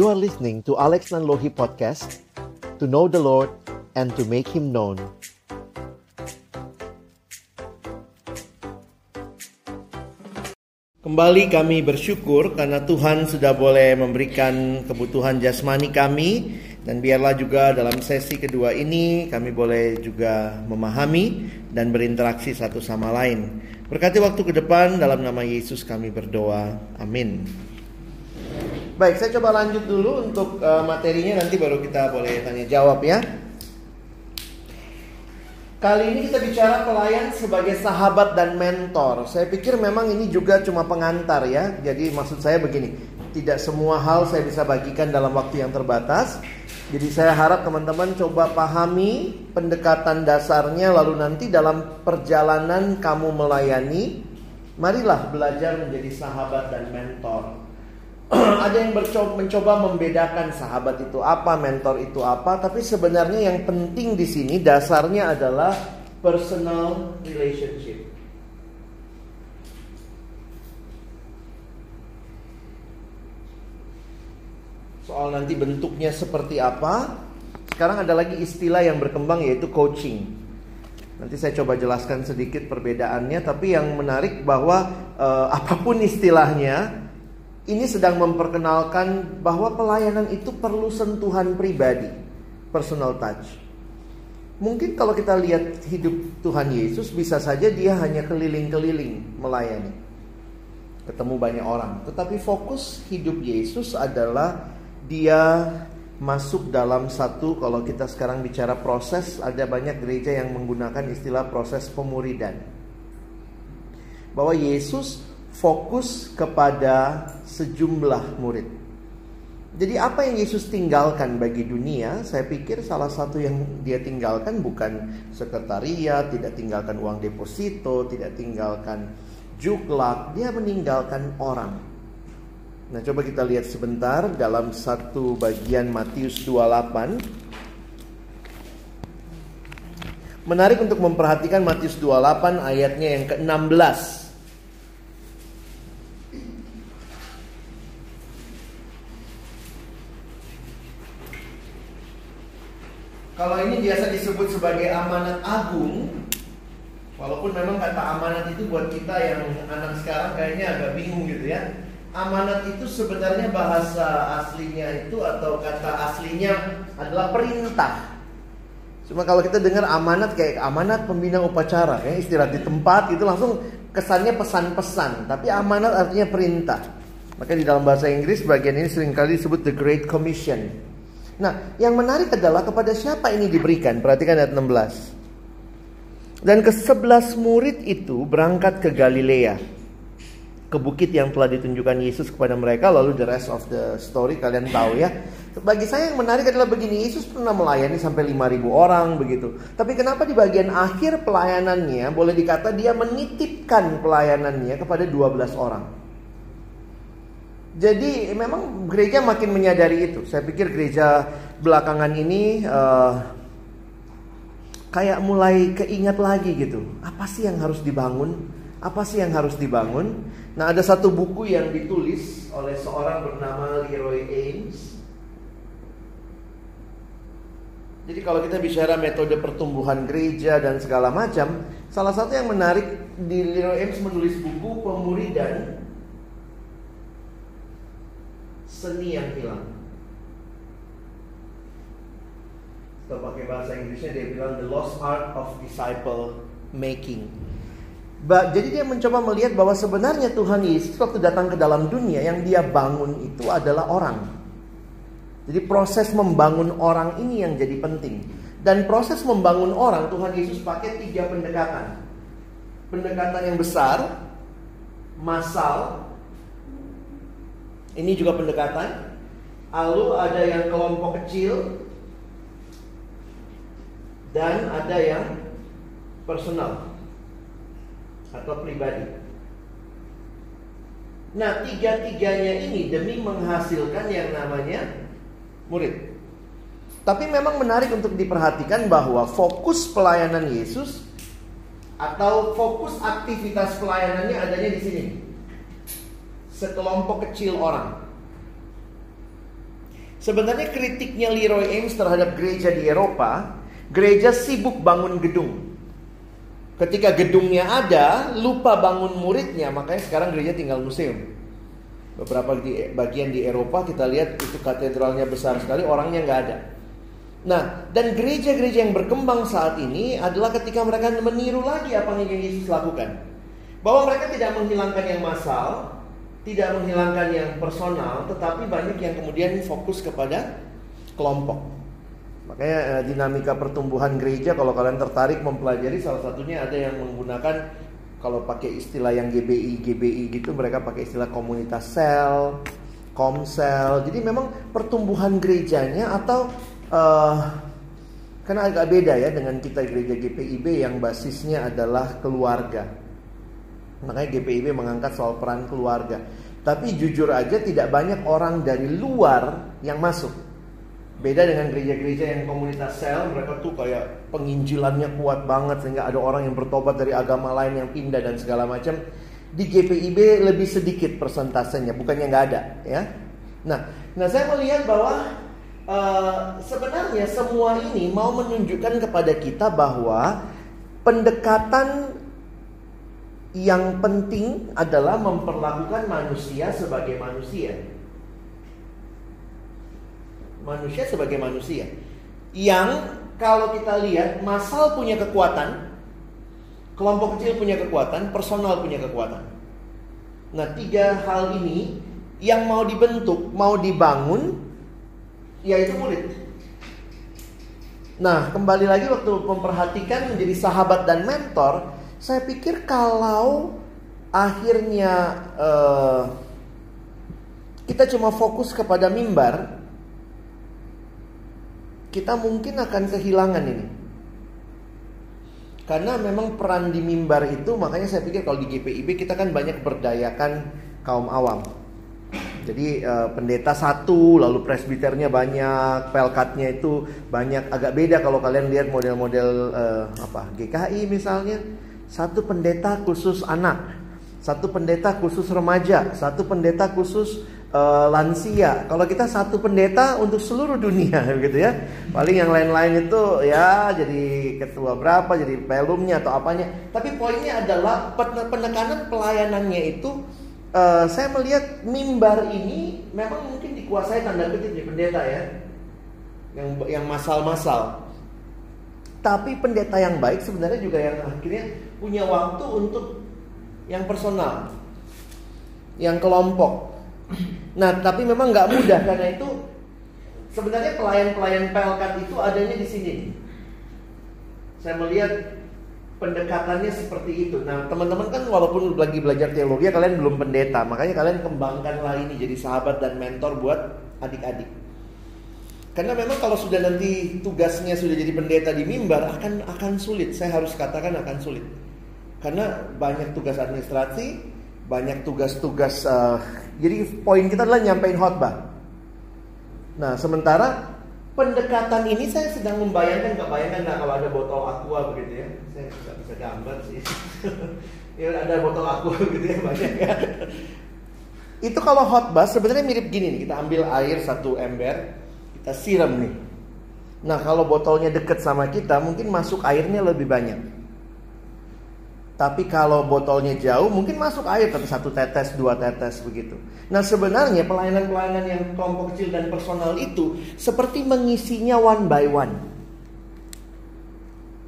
You are listening to Alex Nanlohi Podcast To know the Lord and to make Him known Kembali kami bersyukur karena Tuhan sudah boleh memberikan kebutuhan jasmani kami dan biarlah juga dalam sesi kedua ini kami boleh juga memahami dan berinteraksi satu sama lain. Berkati waktu ke depan dalam nama Yesus kami berdoa. Amin. Baik, saya coba lanjut dulu untuk uh, materinya nanti baru kita boleh tanya jawab ya. Kali ini kita bicara pelayan sebagai sahabat dan mentor. Saya pikir memang ini juga cuma pengantar ya. Jadi maksud saya begini, tidak semua hal saya bisa bagikan dalam waktu yang terbatas. Jadi saya harap teman-teman coba pahami pendekatan dasarnya lalu nanti dalam perjalanan kamu melayani, marilah belajar menjadi sahabat dan mentor. ada yang mencoba membedakan sahabat itu apa, mentor itu apa, tapi sebenarnya yang penting di sini dasarnya adalah personal relationship. Soal nanti bentuknya seperti apa, sekarang ada lagi istilah yang berkembang yaitu coaching. Nanti saya coba jelaskan sedikit perbedaannya, tapi yang menarik bahwa eh, apa pun istilahnya, ini sedang memperkenalkan bahwa pelayanan itu perlu sentuhan pribadi, personal touch. Mungkin kalau kita lihat hidup Tuhan Yesus bisa saja dia hanya keliling-keliling melayani. Ketemu banyak orang, tetapi fokus hidup Yesus adalah dia masuk dalam satu kalau kita sekarang bicara proses ada banyak gereja yang menggunakan istilah proses pemuridan. Bahwa Yesus fokus kepada sejumlah murid. Jadi apa yang Yesus tinggalkan bagi dunia, saya pikir salah satu yang dia tinggalkan bukan sekretariat, tidak tinggalkan uang deposito, tidak tinggalkan juklak, dia meninggalkan orang. Nah, coba kita lihat sebentar dalam satu bagian Matius 28. Menarik untuk memperhatikan Matius 28 ayatnya yang ke-16. Kalau ini biasa disebut sebagai amanat agung, walaupun memang kata amanat itu buat kita yang anak sekarang kayaknya agak bingung gitu ya. Amanat itu sebenarnya bahasa aslinya itu atau kata aslinya adalah perintah. Cuma kalau kita dengar amanat kayak amanat pembina upacara, ya istirahat di tempat itu langsung kesannya pesan-pesan, tapi amanat artinya perintah. Maka di dalam bahasa Inggris bagian ini sering kali disebut the Great Commission. Nah, yang menarik adalah kepada siapa ini diberikan. Perhatikan ayat 16. Dan ke sebelas murid itu berangkat ke Galilea. Ke bukit yang telah ditunjukkan Yesus kepada mereka. Lalu the rest of the story kalian tahu ya. Bagi saya yang menarik adalah begini. Yesus pernah melayani sampai 5000 orang begitu. Tapi kenapa di bagian akhir pelayanannya boleh dikata dia menitipkan pelayanannya kepada 12 orang. Jadi memang gereja makin menyadari itu. Saya pikir gereja belakangan ini uh, kayak mulai keingat lagi gitu. Apa sih yang harus dibangun? Apa sih yang harus dibangun? Nah ada satu buku yang ditulis oleh seorang bernama Leroy Ames. Jadi kalau kita bicara metode pertumbuhan gereja dan segala macam, salah satu yang menarik di Leroy Ames menulis buku pemuridan seni yang hilang. Kalau pakai bahasa Inggrisnya dia bilang the lost art of disciple making. Ba jadi dia mencoba melihat bahwa sebenarnya Tuhan Yesus waktu datang ke dalam dunia yang dia bangun itu adalah orang. Jadi proses membangun orang ini yang jadi penting. Dan proses membangun orang Tuhan Yesus pakai tiga pendekatan. Pendekatan yang besar, massal, ini juga pendekatan. Lalu ada yang kelompok kecil dan ada yang personal atau pribadi. Nah, tiga-tiganya ini demi menghasilkan yang namanya murid. Tapi memang menarik untuk diperhatikan bahwa fokus pelayanan Yesus atau fokus aktivitas pelayanannya adanya di sini sekelompok kecil orang. Sebenarnya kritiknya Leroy Ames terhadap gereja di Eropa, gereja sibuk bangun gedung. Ketika gedungnya ada, lupa bangun muridnya, makanya sekarang gereja tinggal museum. Beberapa di, bagian di Eropa kita lihat itu katedralnya besar sekali, orangnya nggak ada. Nah, dan gereja-gereja yang berkembang saat ini adalah ketika mereka meniru lagi apa yang Yesus lakukan. Bahwa mereka tidak menghilangkan yang massal, tidak menghilangkan yang personal, tetapi banyak yang kemudian fokus kepada kelompok. Makanya eh, dinamika pertumbuhan gereja kalau kalian tertarik mempelajari salah satunya ada yang menggunakan kalau pakai istilah yang GBI GBI gitu mereka pakai istilah komunitas sel, komsel. Jadi memang pertumbuhan gerejanya atau uh, karena agak beda ya dengan kita gereja GPIB yang basisnya adalah keluarga. Makanya GPIB mengangkat soal peran keluarga. Tapi jujur aja tidak banyak orang dari luar yang masuk. Beda dengan gereja-gereja yang komunitas sel, mereka tuh kayak penginjilannya kuat banget sehingga ada orang yang bertobat dari agama lain yang pindah dan segala macam. Di GPIB lebih sedikit persentasenya, bukannya nggak ada, ya. Nah, nah saya melihat bahwa uh, sebenarnya semua ini mau menunjukkan kepada kita bahwa pendekatan yang penting adalah memperlakukan manusia sebagai manusia. Manusia sebagai manusia. Yang kalau kita lihat masal punya kekuatan, kelompok kecil punya kekuatan, personal punya kekuatan. Nah, tiga hal ini yang mau dibentuk, mau dibangun, yaitu murid. Nah, kembali lagi waktu memperhatikan menjadi sahabat dan mentor, saya pikir kalau akhirnya uh, kita cuma fokus kepada mimbar, kita mungkin akan kehilangan ini. Karena memang peran di mimbar itu, makanya saya pikir kalau di GPIB kita kan banyak berdayakan kaum awam. Jadi uh, pendeta satu, lalu presbiternya banyak, pelkatnya itu banyak, agak beda kalau kalian lihat model-model uh, apa GKI misalnya satu pendeta khusus anak, satu pendeta khusus remaja, satu pendeta khusus uh, lansia. Kalau kita satu pendeta untuk seluruh dunia gitu ya. Paling yang lain-lain itu ya jadi ketua berapa, jadi pelumnya atau apanya. Tapi poinnya adalah penekanan pelayanannya itu uh, saya melihat mimbar ini memang mungkin dikuasai tanda kutip di pendeta ya. Yang yang masal-masal. Tapi pendeta yang baik sebenarnya juga yang akhirnya punya waktu untuk yang personal, yang kelompok. Nah, tapi memang nggak mudah karena itu sebenarnya pelayan-pelayan pelkat itu adanya di sini. Saya melihat pendekatannya seperti itu. Nah, teman-teman kan walaupun lagi belajar teologi, kalian belum pendeta, makanya kalian kembangkanlah ini jadi sahabat dan mentor buat adik-adik. Karena memang kalau sudah nanti tugasnya sudah jadi pendeta di mimbar akan akan sulit. Saya harus katakan akan sulit. Karena banyak tugas administrasi, banyak tugas-tugas. Uh, jadi poin kita adalah nyampein khotbah. Nah, sementara pendekatan ini saya sedang membayangkan, nggak bayangkan nggak kalau ada botol aqua begitu ya. Saya nggak bisa gambar sih. ya ada botol aqua gitu ya banyak ya. Itu kalau khotbah sebenarnya mirip gini nih. Kita ambil air satu ember, kita siram nih. Nah kalau botolnya deket sama kita mungkin masuk airnya lebih banyak. Tapi kalau botolnya jauh mungkin masuk air tapi satu tetes, dua tetes begitu. Nah sebenarnya pelayanan-pelayanan yang kelompok kecil dan personal itu seperti mengisinya one by one.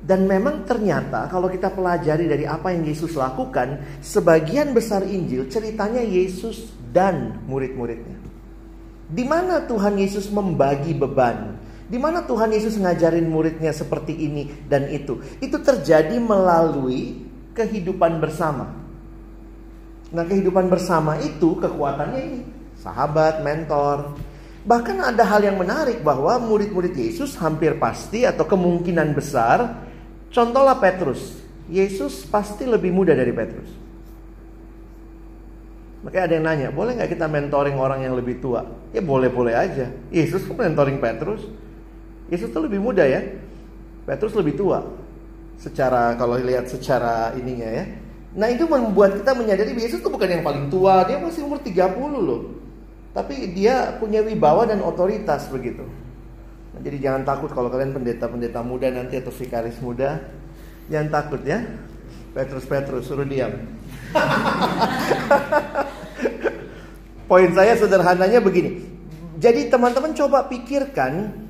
Dan memang ternyata kalau kita pelajari dari apa yang Yesus lakukan, sebagian besar Injil ceritanya Yesus dan murid-muridnya. Di mana Tuhan Yesus membagi beban? Di mana Tuhan Yesus ngajarin muridnya seperti ini dan itu? Itu terjadi melalui kehidupan bersama. Nah, kehidupan bersama itu kekuatannya ini, sahabat, mentor. Bahkan ada hal yang menarik bahwa murid-murid Yesus hampir pasti atau kemungkinan besar contohlah Petrus. Yesus pasti lebih muda dari Petrus. Makanya ada yang nanya, boleh nggak kita mentoring orang yang lebih tua? Ya boleh-boleh aja. Yesus kok mentoring Petrus? Yesus tuh lebih muda ya. Petrus lebih tua. Secara kalau lihat secara ininya ya. Nah itu membuat kita menyadari Yesus tuh bukan yang paling tua, dia masih umur 30 loh. Tapi dia punya wibawa dan otoritas begitu. Nah, jadi jangan takut kalau kalian pendeta-pendeta muda nanti atau vikaris muda, jangan takut ya. Petrus Petrus suruh diam. Poin saya sederhananya begini. Jadi teman-teman coba pikirkan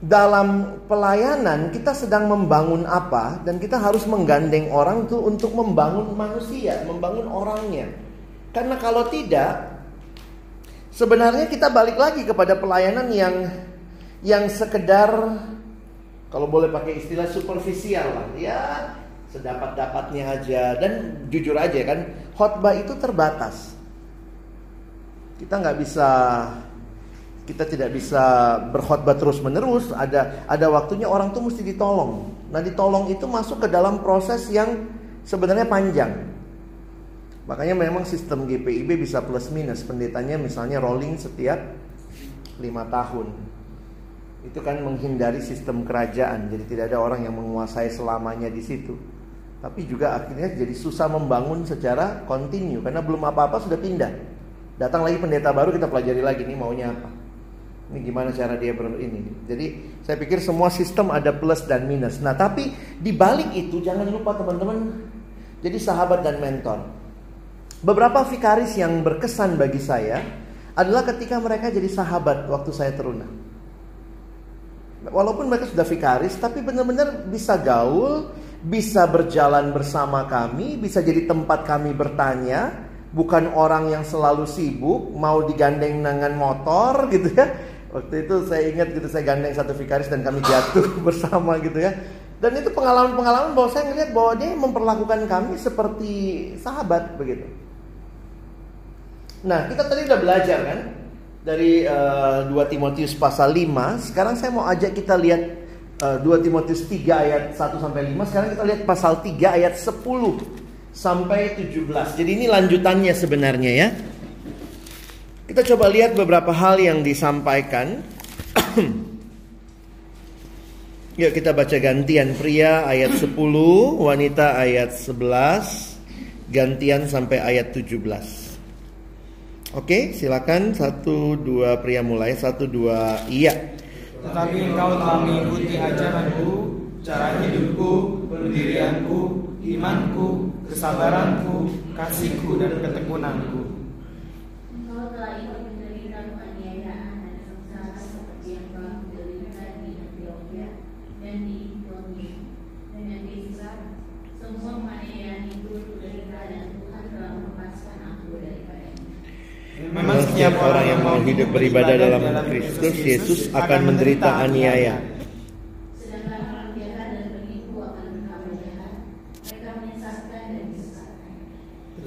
dalam pelayanan kita sedang membangun apa dan kita harus menggandeng orang tuh untuk membangun manusia, membangun orangnya. Karena kalau tidak Sebenarnya kita balik lagi kepada pelayanan yang yang sekedar kalau boleh pakai istilah superficial lah, ya sedapat-dapatnya aja dan jujur aja kan khotbah itu terbatas. Kita nggak bisa kita tidak bisa berkhotbah terus menerus. Ada ada waktunya orang tuh mesti ditolong. Nah ditolong itu masuk ke dalam proses yang sebenarnya panjang. Makanya memang sistem GPIB bisa plus minus. Pendetanya misalnya rolling setiap lima tahun. Itu kan menghindari sistem kerajaan. Jadi tidak ada orang yang menguasai selamanya di situ. Tapi juga akhirnya jadi susah membangun secara kontinu karena belum apa-apa sudah pindah. Datang lagi pendeta baru kita pelajari lagi nih maunya apa. Ini gimana cara dia ber ini. Jadi saya pikir semua sistem ada plus dan minus. Nah tapi di balik itu jangan lupa teman-teman jadi sahabat dan mentor. Beberapa vikaris yang berkesan bagi saya adalah ketika mereka jadi sahabat waktu saya teruna. Walaupun mereka sudah vikaris, tapi benar-benar bisa gaul, bisa berjalan bersama kami, bisa jadi tempat kami bertanya, bukan orang yang selalu sibuk, mau digandeng dengan motor gitu ya. Waktu itu saya ingat gitu saya gandeng satu vikaris dan kami jatuh bersama gitu ya. Dan itu pengalaman-pengalaman bahwa saya melihat bahwa dia memperlakukan kami seperti sahabat begitu. Nah, kita tadi udah belajar kan dari uh, eh, 2 Timotius pasal 5. Sekarang saya mau ajak kita lihat uh, eh, 2 Timotius 3 ayat 1 sampai 5. Sekarang kita lihat pasal 3 ayat 10 sampai 17. Jadi ini lanjutannya sebenarnya ya. Kita coba lihat beberapa hal yang disampaikan. Yuk kita baca gantian pria ayat 10, wanita ayat 11, gantian sampai ayat 17. Oke, silakan satu dua pria mulai satu dua iya. Tetapi engkau telah mengikuti ajaranku, cara hidupku, pendirianku, imanku, kesabaranku, kasihku dan ketekunanku. Telah ikut menderita penganiayaan dan sengsara seperti yang telah menderita di Antioquia dan di Ikonia dan yang di Semua penganiayaan itu menderita dan Tuhan telah melepaskan aku daripada Memang setiap orang yang mau hidup beribadah dalam Kristus Yesus akan menderita aniaya.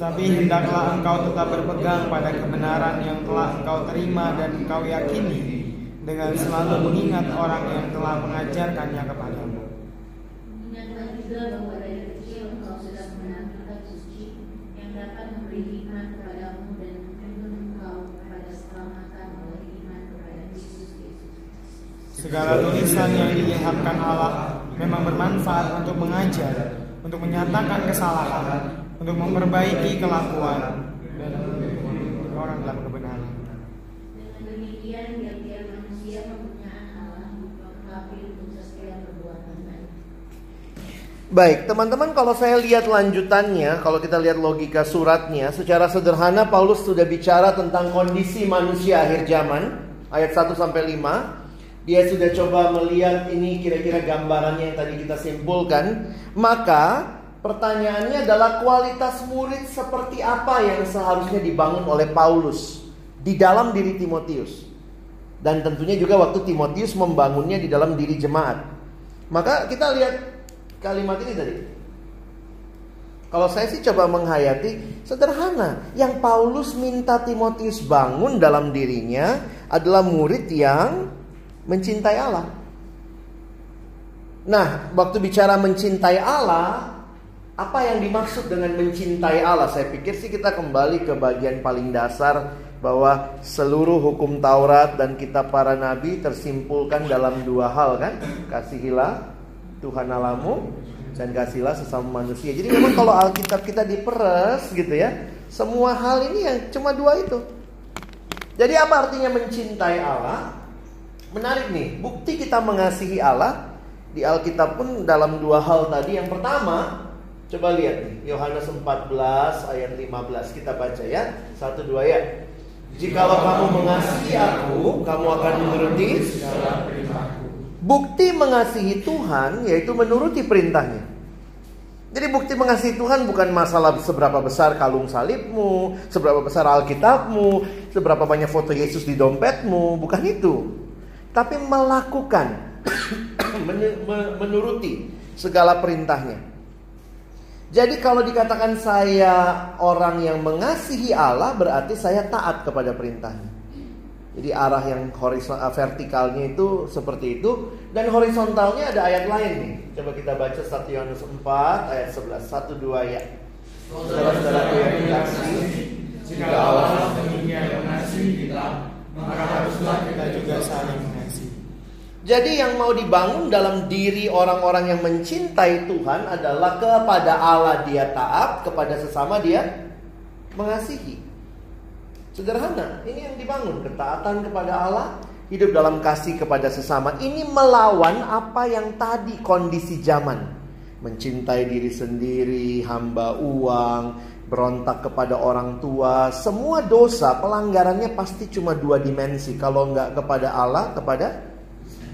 Tetapi hendaklah engkau tetap berpegang pada kebenaran yang telah engkau terima dan engkau yakini dengan selalu mengingat orang yang telah mengajarkannya kepadamu. Ingatlah juga bahwa dari kecil engkau sudah mengenal suci yang dapat memberi hikmat kepadamu dan Segala tulisan yang dilihatkan Allah memang bermanfaat untuk mengajar, untuk menyatakan kesalahan, untuk memperbaiki kelakuan dan orang dalam kebenaran. Dengan demikian tiap-tiap manusia mempunyai Allah melengkapi untuk setiap perbuatan baik. Baik, teman-teman kalau saya lihat lanjutannya, kalau kita lihat logika suratnya, secara sederhana Paulus sudah bicara tentang kondisi manusia akhir zaman, ayat 1 sampai 5. Dia sudah coba melihat ini kira-kira gambarannya yang tadi kita simpulkan. Maka pertanyaannya adalah kualitas murid seperti apa yang seharusnya dibangun oleh Paulus di dalam diri Timotius. Dan tentunya juga waktu Timotius membangunnya di dalam diri jemaat. Maka kita lihat kalimat ini tadi. Kalau saya sih coba menghayati sederhana. Yang Paulus minta Timotius bangun dalam dirinya adalah murid yang mencintai Allah. Nah, waktu bicara mencintai Allah, apa yang dimaksud dengan mencintai Allah? Saya pikir sih kita kembali ke bagian paling dasar bahwa seluruh hukum Taurat dan kitab para nabi tersimpulkan dalam dua hal kan? Kasihilah Tuhan Alamu dan kasihilah sesama manusia. Jadi memang kalau Alkitab kita diperes gitu ya, semua hal ini yang cuma dua itu. Jadi apa artinya mencintai Allah? Menarik nih, bukti kita mengasihi Allah di Alkitab pun dalam dua hal tadi. Yang pertama, coba lihat nih, Yohanes 14 ayat 15 kita baca ya. Satu dua ya. Jikalau kamu mengasihi aku, kamu akan menuruti. Bukti mengasihi Tuhan yaitu menuruti perintahnya. Jadi bukti mengasihi Tuhan bukan masalah seberapa besar kalung salibmu, seberapa besar Alkitabmu, seberapa banyak foto Yesus di dompetmu, bukan itu. Tapi melakukan, menuruti segala perintahnya. Jadi kalau dikatakan saya orang yang mengasihi Allah berarti saya taat kepada perintahnya. Jadi arah yang horizontal eh, vertikalnya itu seperti itu dan horizontalnya ada ayat lain nih. Coba kita baca 1 Yohanes 4 ayat 11. 1 2 ya. Saudara-saudaraku yang dikasih, jika Allah demikian mengasihi kita, maka haruslah kita juga saling mengasihi. Jadi yang mau dibangun dalam diri orang-orang yang mencintai Tuhan adalah kepada Allah dia taat, kepada sesama dia mengasihi. Sederhana, ini yang dibangun ketaatan kepada Allah, hidup dalam kasih kepada sesama. Ini melawan apa yang tadi kondisi zaman. Mencintai diri sendiri, hamba uang, berontak kepada orang tua, semua dosa pelanggarannya pasti cuma dua dimensi. Kalau nggak kepada Allah, kepada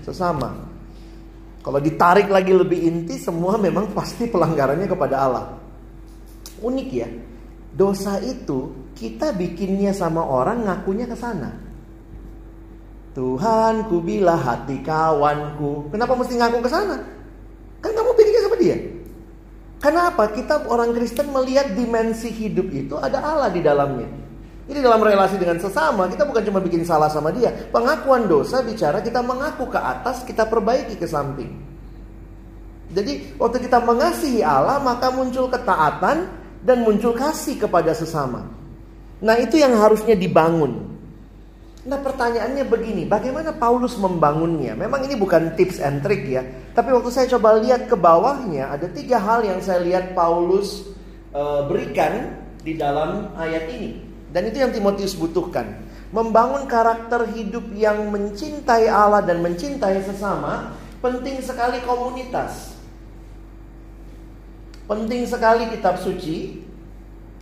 sesama. Kalau ditarik lagi lebih inti, semua memang pasti pelanggarannya kepada Allah. Unik ya, dosa itu kita bikinnya sama orang ngakunya ke sana. Tuhan ku bila hati kawanku. Kenapa mesti ngaku ke sana? Kan kamu bikinnya sama dia. Kenapa kita orang Kristen melihat dimensi hidup itu ada Allah di dalamnya. Jadi dalam relasi dengan sesama kita bukan cuma bikin salah sama dia. Pengakuan dosa bicara kita mengaku ke atas, kita perbaiki ke samping. Jadi waktu kita mengasihi Allah maka muncul ketaatan dan muncul kasih kepada sesama. Nah itu yang harusnya dibangun. Nah pertanyaannya begini, bagaimana Paulus membangunnya? Memang ini bukan tips and trick ya. Tapi waktu saya coba lihat ke bawahnya, ada tiga hal yang saya lihat Paulus uh, berikan di dalam ayat ini. Dan itu yang Timotius butuhkan. Membangun karakter hidup yang mencintai Allah dan mencintai sesama, penting sekali komunitas. Penting sekali kitab suci,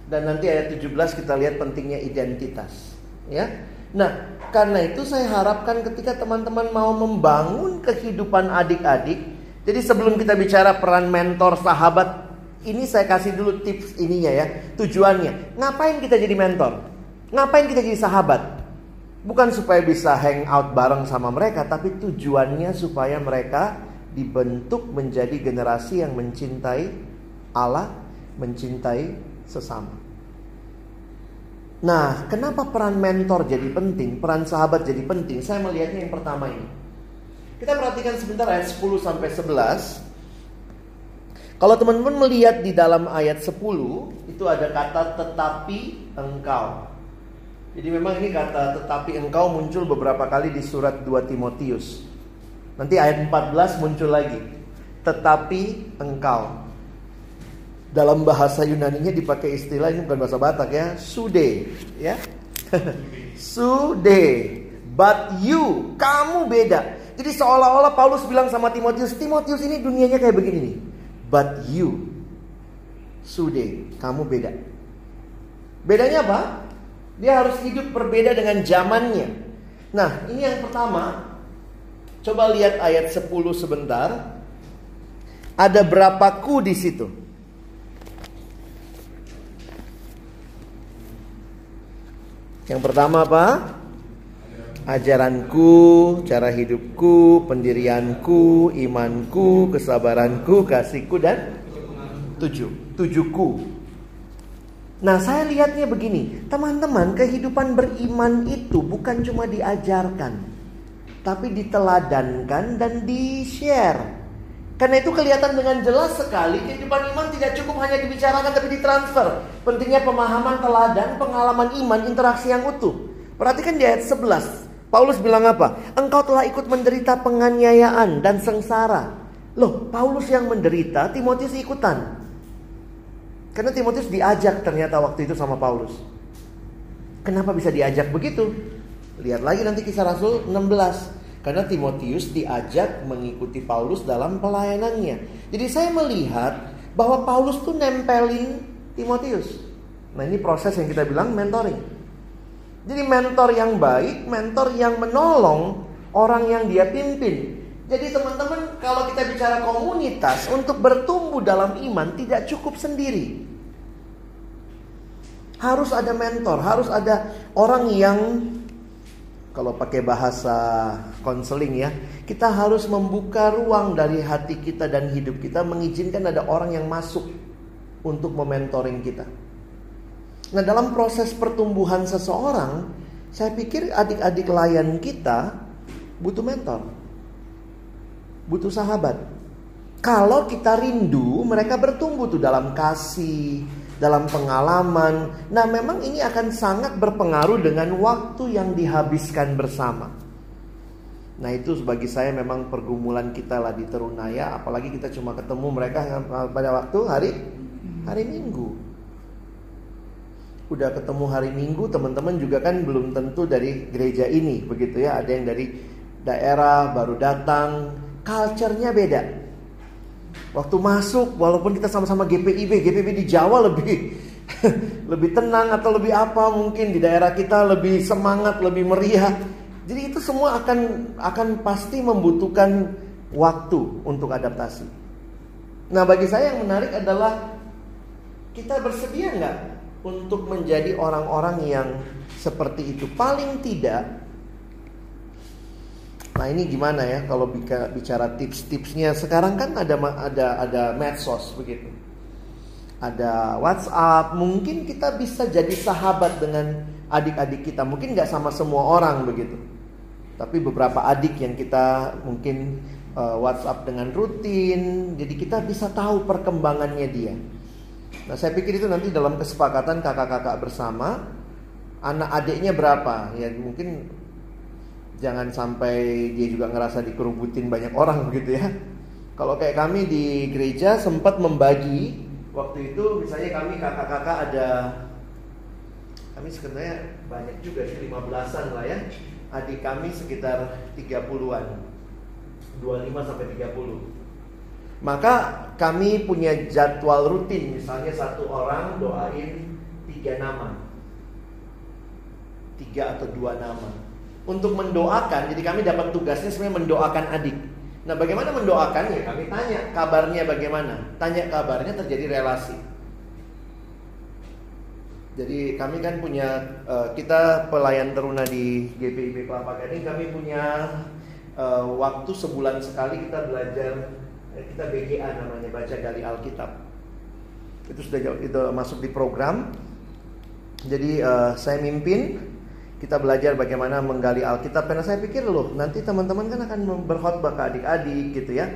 dan nanti ayat 17 kita lihat pentingnya identitas. Ya. Nah, karena itu saya harapkan ketika teman-teman mau membangun kehidupan adik-adik, jadi sebelum kita bicara peran mentor sahabat, ini saya kasih dulu tips ininya ya, tujuannya. Ngapain kita jadi mentor? Ngapain kita jadi sahabat? Bukan supaya bisa hang out bareng sama mereka, tapi tujuannya supaya mereka dibentuk menjadi generasi yang mencintai Allah, mencintai sesama. Nah, kenapa peran mentor jadi penting, peran sahabat jadi penting? Saya melihatnya yang pertama ini. Kita perhatikan sebentar ayat 10 sampai 11. Kalau teman-teman melihat di dalam ayat 10, itu ada kata tetapi engkau. Jadi memang ini kata tetapi engkau muncul beberapa kali di surat 2 Timotius. Nanti ayat 14 muncul lagi. Tetapi engkau dalam bahasa Yunani-nya dipakai istilah ini bukan bahasa Batak ya, sude, ya. sude. But you, kamu beda. Jadi seolah-olah Paulus bilang sama Timotius, Timotius ini dunianya kayak begini nih. But you, sude, kamu beda. Bedanya apa? Dia harus hidup berbeda dengan zamannya. Nah, ini yang pertama. Coba lihat ayat 10 sebentar. Ada berapa ku di situ? Yang pertama apa? Ajaranku, cara hidupku, pendirianku, imanku, kesabaranku, kasihku dan tujuh. Tujuhku. Nah saya lihatnya begini, teman-teman kehidupan beriman itu bukan cuma diajarkan, tapi diteladankan dan di-share. Karena itu kelihatan dengan jelas sekali kehidupan iman tidak cukup hanya dibicarakan tapi ditransfer. Pentingnya pemahaman teladan, pengalaman iman, interaksi yang utuh. Perhatikan di ayat 11. Paulus bilang apa? Engkau telah ikut menderita penganiayaan dan sengsara. Loh, Paulus yang menderita, Timotius ikutan. Karena Timotius diajak ternyata waktu itu sama Paulus. Kenapa bisa diajak begitu? Lihat lagi nanti kisah Rasul 16. Karena Timotius diajak mengikuti Paulus dalam pelayanannya. Jadi saya melihat bahwa Paulus tuh nempelin Timotius. Nah ini proses yang kita bilang mentoring. Jadi mentor yang baik, mentor yang menolong orang yang dia pimpin. Jadi teman-teman kalau kita bicara komunitas untuk bertumbuh dalam iman tidak cukup sendiri. Harus ada mentor, harus ada orang yang kalau pakai bahasa konseling ya, kita harus membuka ruang dari hati kita dan hidup kita mengizinkan ada orang yang masuk untuk mementoring kita. Nah, dalam proses pertumbuhan seseorang, saya pikir adik-adik layan kita butuh mentor. Butuh sahabat. Kalau kita rindu, mereka bertumbuh tuh dalam kasih, dalam pengalaman. Nah, memang ini akan sangat berpengaruh dengan waktu yang dihabiskan bersama. Nah, itu bagi saya memang pergumulan kita lah di Terunaya, apalagi kita cuma ketemu mereka pada waktu hari hari Minggu. Udah ketemu hari Minggu, teman-teman juga kan belum tentu dari gereja ini, begitu ya. Ada yang dari daerah baru datang, culture-nya beda. Waktu masuk, walaupun kita sama-sama GPIB, GPIB di Jawa lebih lebih tenang atau lebih apa mungkin di daerah kita lebih semangat, lebih meriah. Jadi itu semua akan akan pasti membutuhkan waktu untuk adaptasi. Nah bagi saya yang menarik adalah kita bersedia nggak untuk menjadi orang-orang yang seperti itu. Paling tidak Nah ini gimana ya kalau bicara tips-tipsnya sekarang kan ada ada ada medsos begitu, ada WhatsApp. Mungkin kita bisa jadi sahabat dengan adik-adik kita. Mungkin nggak sama semua orang begitu, tapi beberapa adik yang kita mungkin uh, WhatsApp dengan rutin. Jadi kita bisa tahu perkembangannya dia. Nah saya pikir itu nanti dalam kesepakatan kakak-kakak bersama anak adiknya berapa ya mungkin jangan sampai dia juga ngerasa dikerubutin banyak orang begitu ya. Kalau kayak kami di gereja sempat membagi waktu itu misalnya kami kakak-kakak ada kami sebenarnya banyak juga sih 15-an lah ya. Adik kami sekitar 30-an. 25 sampai 30. Maka kami punya jadwal rutin misalnya satu orang doain tiga nama. Tiga atau dua nama untuk mendoakan. Jadi kami dapat tugasnya sebenarnya mendoakan adik. Nah, bagaimana mendoakannya? Kami tanya kabarnya bagaimana. Tanya kabarnya terjadi relasi. Jadi kami kan punya uh, kita pelayan teruna di GPIB Kelapa Gading kami punya uh, waktu sebulan sekali kita belajar eh, kita BGA namanya baca gali Alkitab. Itu sudah itu masuk di program. Jadi uh, saya mimpin kita belajar bagaimana menggali Alkitab karena saya pikir loh nanti teman-teman kan akan berkhotbah ke adik-adik gitu ya.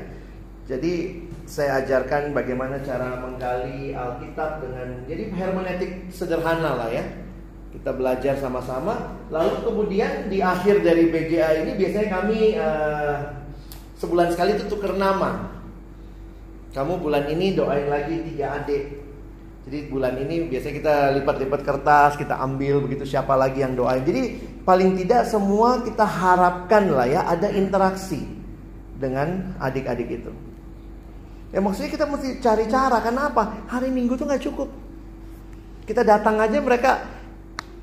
Jadi saya ajarkan bagaimana cara menggali Alkitab dengan jadi hermeneutik sederhana lah ya. Kita belajar sama-sama. Lalu kemudian di akhir dari BGA ini biasanya kami uh, sebulan sekali itu tuker nama. Kamu bulan ini doain lagi tiga adik jadi bulan ini biasanya kita lipat-lipat kertas, kita ambil begitu siapa lagi yang doain. Jadi paling tidak semua kita harapkan lah ya ada interaksi dengan adik-adik itu. Ya maksudnya kita mesti cari cara. Kenapa? Hari Minggu tuh nggak cukup. Kita datang aja mereka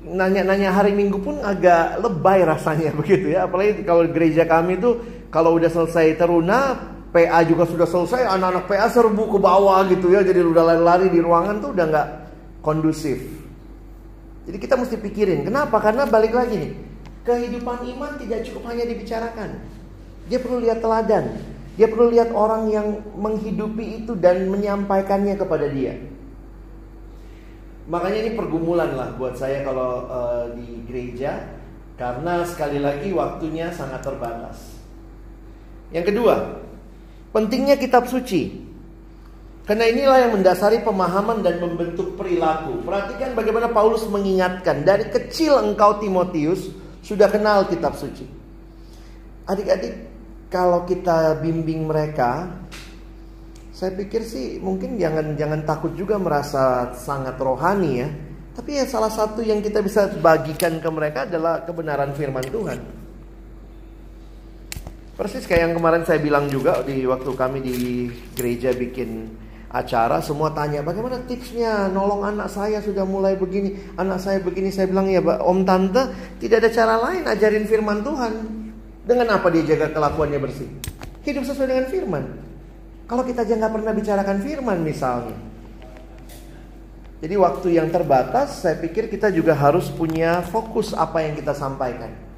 nanya-nanya hari Minggu pun agak lebay rasanya begitu ya. Apalagi kalau gereja kami tuh kalau udah selesai teruna PA juga sudah selesai, anak-anak PA serbu ke bawah gitu ya, jadi udah lari-lari di ruangan tuh udah nggak kondusif. Jadi kita mesti pikirin, kenapa? Karena balik lagi nih, kehidupan iman tidak cukup hanya dibicarakan. Dia perlu lihat teladan, dia perlu lihat orang yang menghidupi itu dan menyampaikannya kepada dia. Makanya ini pergumulan lah buat saya kalau uh, di gereja, karena sekali lagi waktunya sangat terbatas. Yang kedua, Pentingnya kitab suci. Karena inilah yang mendasari pemahaman dan membentuk perilaku. Perhatikan bagaimana Paulus mengingatkan, dari kecil engkau Timotius sudah kenal kitab suci. Adik-adik, kalau kita bimbing mereka, saya pikir sih mungkin jangan jangan takut juga merasa sangat rohani ya. Tapi ya salah satu yang kita bisa bagikan ke mereka adalah kebenaran firman Tuhan. Persis kayak yang kemarin saya bilang juga di waktu kami di gereja bikin acara semua tanya bagaimana tipsnya? Nolong anak saya sudah mulai begini anak saya begini. Saya bilang ya om tante tidak ada cara lain ajarin firman Tuhan. Dengan apa dia jaga kelakuannya bersih? Hidup sesuai dengan firman. Kalau kita aja nggak pernah bicarakan firman misalnya. Jadi waktu yang terbatas, saya pikir kita juga harus punya fokus apa yang kita sampaikan.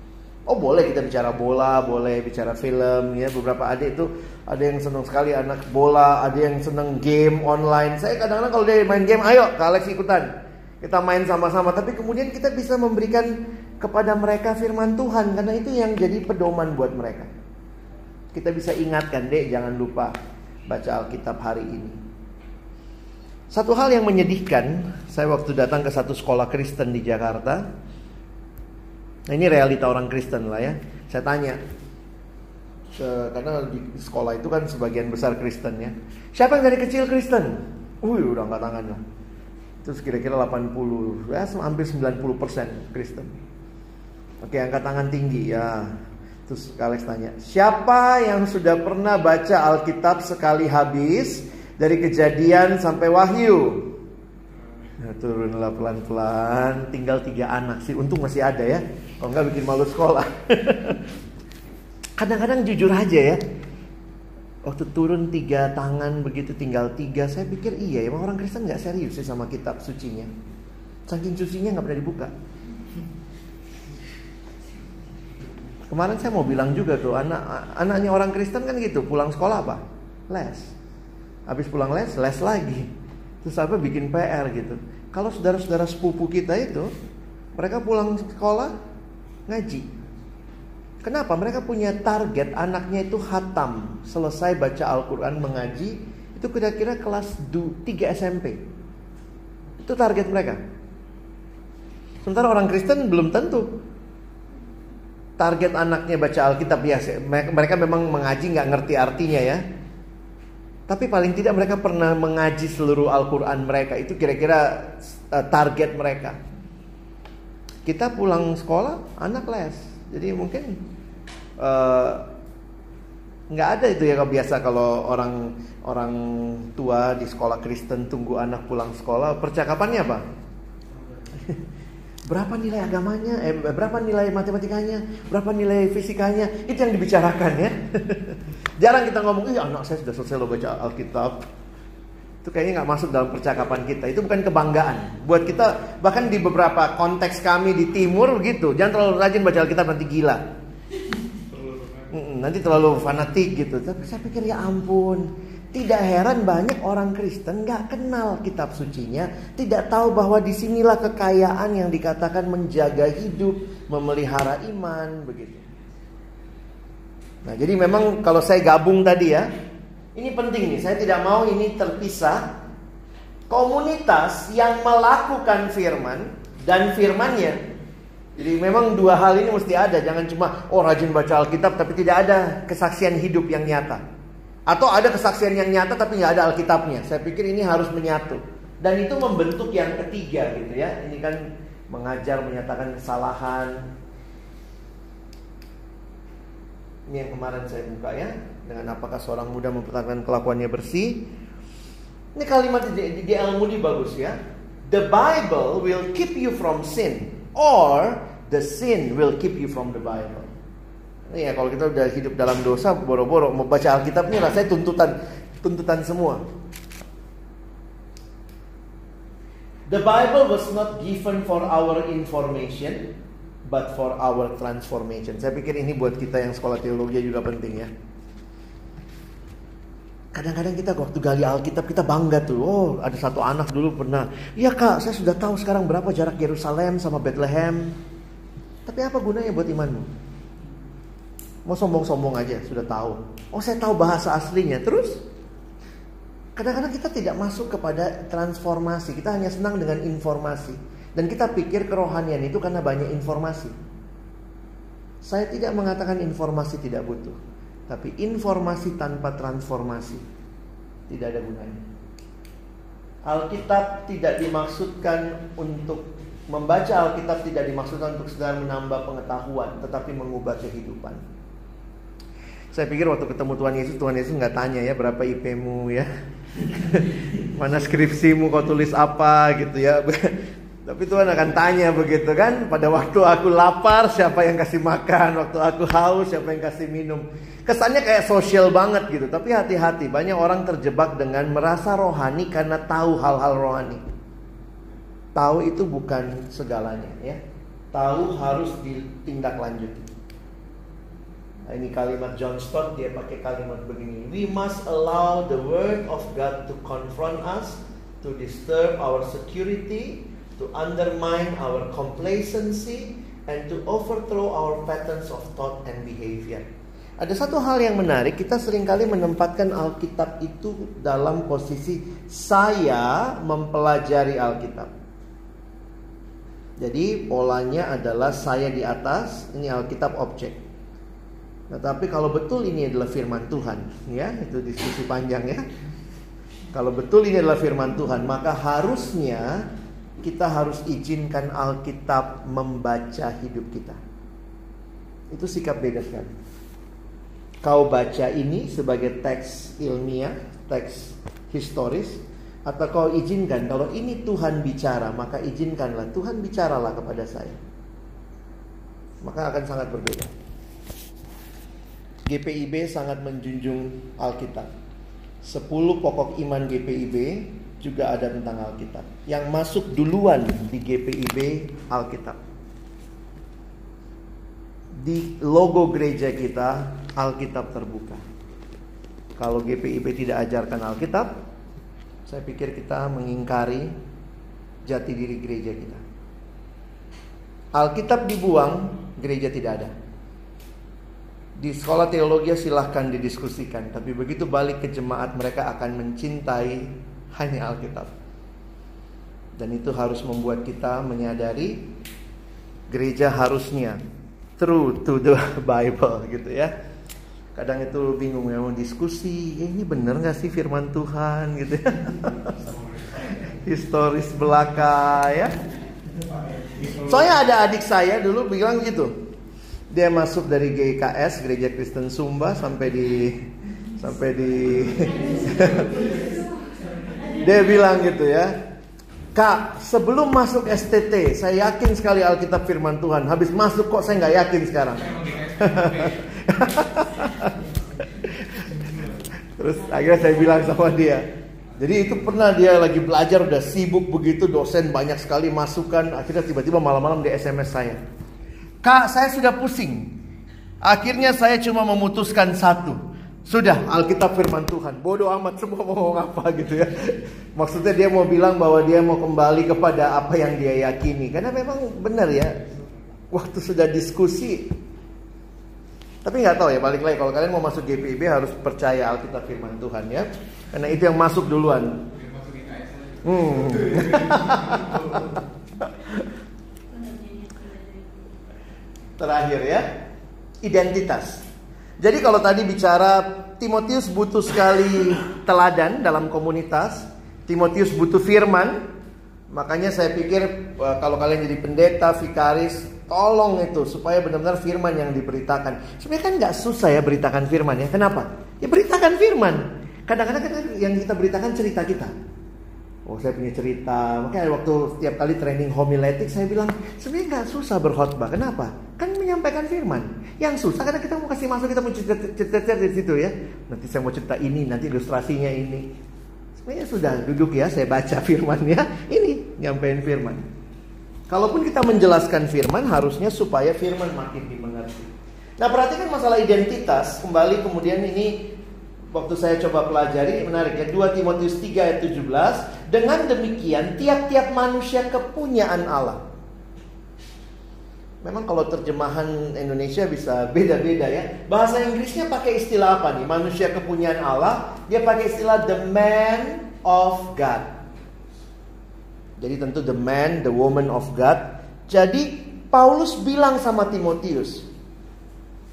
Oh boleh kita bicara bola, boleh bicara film, ya beberapa adik itu ada yang senang sekali anak bola, ada yang senang game online. Saya kadang-kadang kalau dia main game, ayo ke Alex ikutan. Kita main sama-sama, tapi kemudian kita bisa memberikan kepada mereka firman Tuhan karena itu yang jadi pedoman buat mereka. Kita bisa ingatkan, dek jangan lupa baca Alkitab hari ini. Satu hal yang menyedihkan, saya waktu datang ke satu sekolah Kristen di Jakarta. Nah ini realita orang Kristen lah ya. Saya tanya, karena di sekolah itu kan sebagian besar Kristen ya. Siapa yang dari kecil Kristen? Wih udah angkat tangan lah. Terus kira-kira 80, ya hampir 90 persen Kristen. Oke angkat tangan tinggi ya. Terus Alex tanya, siapa yang sudah pernah baca Alkitab sekali habis? dari kejadian sampai wahyu. Nah, turunlah pelan-pelan, tinggal tiga anak sih. Untung masih ada ya. Kalau nggak bikin malu sekolah. Kadang-kadang jujur aja ya. Waktu turun tiga tangan begitu tinggal tiga, saya pikir iya emang orang Kristen nggak serius sih sama kitab sucinya. Saking sucinya nggak pernah dibuka. Kemarin saya mau bilang juga tuh anak anaknya orang Kristen kan gitu pulang sekolah apa? Les Habis pulang les, les lagi. Terus apa bikin PR gitu. Kalau saudara-saudara sepupu kita itu, mereka pulang sekolah ngaji. Kenapa? Mereka punya target anaknya itu hatam, selesai baca Al-Quran mengaji, itu kira-kira kelas 3 SMP. Itu target mereka. Sementara orang Kristen belum tentu target anaknya baca Alkitab biasa. Mereka memang mengaji nggak ngerti artinya ya. Tapi paling tidak mereka pernah mengaji seluruh Al-Quran mereka. Itu kira-kira uh, target mereka. Kita pulang sekolah, anak les. Jadi mungkin uh, nggak ada itu ya biasa kalau orang orang tua di sekolah Kristen tunggu anak pulang sekolah. Percakapannya apa? berapa nilai agamanya? Eh, berapa nilai matematikanya? Berapa nilai fisikanya? Itu yang dibicarakan ya. Jarang kita ngomong, iya anak saya sudah selesai lo baca Alkitab. Itu kayaknya nggak masuk dalam percakapan kita. Itu bukan kebanggaan. Buat kita, bahkan di beberapa konteks kami di timur begitu. Jangan terlalu rajin baca Alkitab nanti gila. Nanti terlalu fanatik gitu. Tapi saya pikir ya ampun. Tidak heran banyak orang Kristen nggak kenal kitab sucinya, tidak tahu bahwa di sinilah kekayaan yang dikatakan menjaga hidup, memelihara iman, begitu. Nah, jadi memang kalau saya gabung tadi ya, ini penting nih. Saya tidak mau ini terpisah. Komunitas yang melakukan firman dan firmannya. Jadi memang dua hal ini mesti ada. Jangan cuma oh rajin baca Alkitab tapi tidak ada kesaksian hidup yang nyata. Atau ada kesaksian yang nyata tapi nggak ada Alkitabnya. Saya pikir ini harus menyatu. Dan itu membentuk yang ketiga gitu ya. Ini kan mengajar menyatakan kesalahan, Ini yang kemarin saya buka ya. Dengan apakah seorang muda mempertahankan kelakuannya bersih. Ini kalimat di, di Al Moody bagus ya. The Bible will keep you from sin or the sin will keep you from the Bible. Ini ya kalau kita udah hidup dalam dosa boro-boro mau baca Alkitab ini rasanya tuntutan tuntutan semua. The Bible was not given for our information, but for our transformation. Saya pikir ini buat kita yang sekolah teologi juga penting ya. Kadang-kadang kita waktu gali Alkitab kita bangga tuh. Oh, ada satu anak dulu pernah. Iya kak, saya sudah tahu sekarang berapa jarak Yerusalem sama Bethlehem. Tapi apa gunanya buat imanmu? Mau sombong-sombong aja, sudah tahu. Oh, saya tahu bahasa aslinya. Terus? Kadang-kadang kita tidak masuk kepada transformasi. Kita hanya senang dengan informasi. Dan kita pikir kerohanian itu karena banyak informasi. Saya tidak mengatakan informasi tidak butuh, tapi informasi tanpa transformasi tidak ada gunanya. Alkitab tidak dimaksudkan untuk membaca Alkitab tidak dimaksudkan untuk sekedar menambah pengetahuan, tetapi mengubah kehidupan. Saya pikir waktu ketemu Tuhan Yesus, Tuhan Yesus nggak tanya ya berapa IP-mu ya, mana skripsimu, kau tulis apa gitu ya. Tapi Tuhan akan tanya begitu kan, pada waktu aku lapar siapa yang kasih makan, waktu aku haus siapa yang kasih minum. Kesannya kayak sosial banget gitu, tapi hati-hati banyak orang terjebak dengan merasa rohani karena tahu hal-hal rohani. Tahu itu bukan segalanya ya. Tahu harus ditindaklanjuti. Nah, ini kalimat John Stott dia pakai kalimat begini. We must allow the word of God to confront us, to disturb our security, to undermine our complacency, and to overthrow our patterns of thought and behavior. Ada satu hal yang menarik, kita sering kali menempatkan Alkitab itu dalam posisi saya mempelajari Alkitab. Jadi polanya adalah saya di atas, ini Alkitab objek. Nah, tapi kalau betul ini adalah firman Tuhan, ya, itu diskusi panjang ya. Kalau betul ini adalah firman Tuhan, maka harusnya kita harus izinkan Alkitab membaca hidup kita. Itu sikap beda sekali. Kau baca ini sebagai teks ilmiah, teks historis, atau kau izinkan kalau ini Tuhan bicara, maka izinkanlah Tuhan bicaralah kepada saya. Maka akan sangat berbeda. GPIB sangat menjunjung Alkitab. 10 pokok iman GPIB juga ada tentang Alkitab. Yang masuk duluan di GPIB Alkitab. Di logo gereja kita Alkitab terbuka. Kalau GPIB tidak ajarkan Alkitab, saya pikir kita mengingkari jati diri gereja kita. Alkitab dibuang, gereja tidak ada. Di sekolah teologi silahkan didiskusikan, tapi begitu balik ke jemaat mereka akan mencintai hanya Alkitab. Dan itu harus membuat kita menyadari gereja harusnya true to the Bible gitu ya. Kadang itu bingung ya mau diskusi, ya ini bener gak sih firman Tuhan gitu ya. Historis belaka ya. Soalnya ada adik saya dulu bilang gitu. Dia masuk dari GKS Gereja Kristen Sumba sampai di sampai di Dia bilang gitu ya. Kak, sebelum masuk STT, saya yakin sekali Alkitab firman Tuhan. Habis masuk kok saya nggak yakin sekarang. Terus akhirnya saya bilang sama dia, jadi itu pernah dia lagi belajar udah sibuk begitu dosen banyak sekali masukan akhirnya tiba-tiba malam-malam dia SMS saya. Kak saya sudah pusing. Akhirnya saya cuma memutuskan satu. Sudah Alkitab firman Tuhan. Bodoh amat semua mau ngomong apa gitu ya. Maksudnya dia mau bilang bahwa dia mau kembali kepada apa yang dia yakini. Karena memang benar ya. Waktu sudah diskusi. Tapi nggak tahu ya balik lagi kalau kalian mau masuk GPIB harus percaya Alkitab firman Tuhan ya. Karena itu yang masuk duluan. Hmm. Terakhir ya, identitas. Jadi kalau tadi bicara Timotius butuh sekali teladan dalam komunitas, Timotius butuh firman. Makanya saya pikir eh, kalau kalian jadi pendeta, vikaris, tolong itu supaya benar-benar firman yang diberitakan. Sebenarnya kan nggak susah ya beritakan firman ya. Kenapa? Ya beritakan firman. Kadang-kadang kan yang kita beritakan cerita kita. Oh saya punya cerita. Makanya waktu setiap kali training homiletik saya bilang sebenarnya nggak susah berkhotbah. Kenapa? Kan menyampaikan firman. Yang susah karena kita mau kasih masuk kita mau cerita-cerita di situ ya. Nanti saya mau cerita ini, nanti ilustrasinya ini. Sebenarnya sudah duduk ya, saya baca firmannya. Ini nyampein firman. Kalaupun kita menjelaskan firman harusnya supaya firman makin dimengerti. Nah perhatikan masalah identitas. Kembali kemudian ini waktu saya coba pelajari menarik ya 2 Timotius 3 ayat 17 dengan demikian tiap-tiap manusia kepunyaan Allah Memang kalau terjemahan Indonesia bisa beda-beda ya. Bahasa Inggrisnya pakai istilah apa nih? Manusia kepunyaan Allah. Dia pakai istilah the man of God. Jadi tentu the man, the woman of God. Jadi Paulus bilang sama Timotius,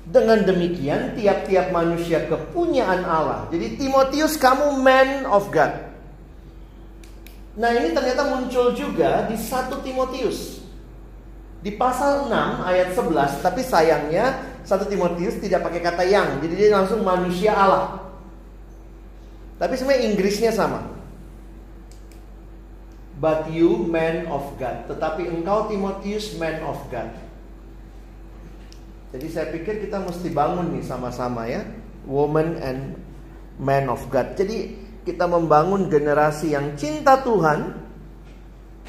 dengan demikian tiap-tiap manusia kepunyaan Allah. Jadi Timotius kamu man of God. Nah ini ternyata muncul juga di 1 Timotius. Di pasal 6 ayat 11, tapi sayangnya 1 Timotius tidak pakai kata yang, jadi dia langsung manusia Allah. Tapi sebenarnya Inggrisnya sama. But you man of God. Tetapi engkau Timotius man of God. Jadi saya pikir kita mesti bangun nih sama-sama ya. Woman and man of God. Jadi kita membangun generasi yang cinta Tuhan.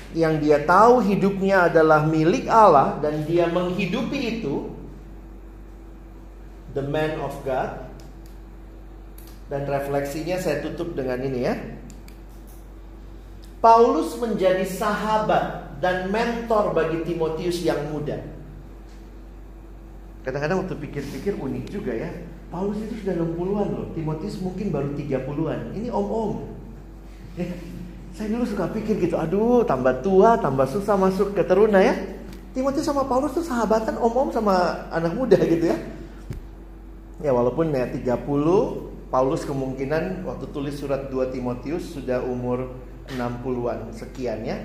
Yang dia tahu hidupnya adalah milik Allah dan dia menghidupi itu. The man of God. Dan refleksinya saya tutup dengan ini ya. Paulus menjadi sahabat dan mentor bagi Timotius yang muda. Kadang-kadang waktu pikir-pikir unik juga ya. Paulus itu sudah 60-an loh. Timotius mungkin baru 30-an. Ini om-om. Ya, saya dulu suka pikir gitu. Aduh, tambah tua, tambah susah masuk ke teruna ya. Timotius sama Paulus tuh sahabatan om-om sama anak muda gitu ya. Ya walaupun ya 30 Paulus kemungkinan waktu tulis surat 2 Timotius sudah umur 60-an sekian ya.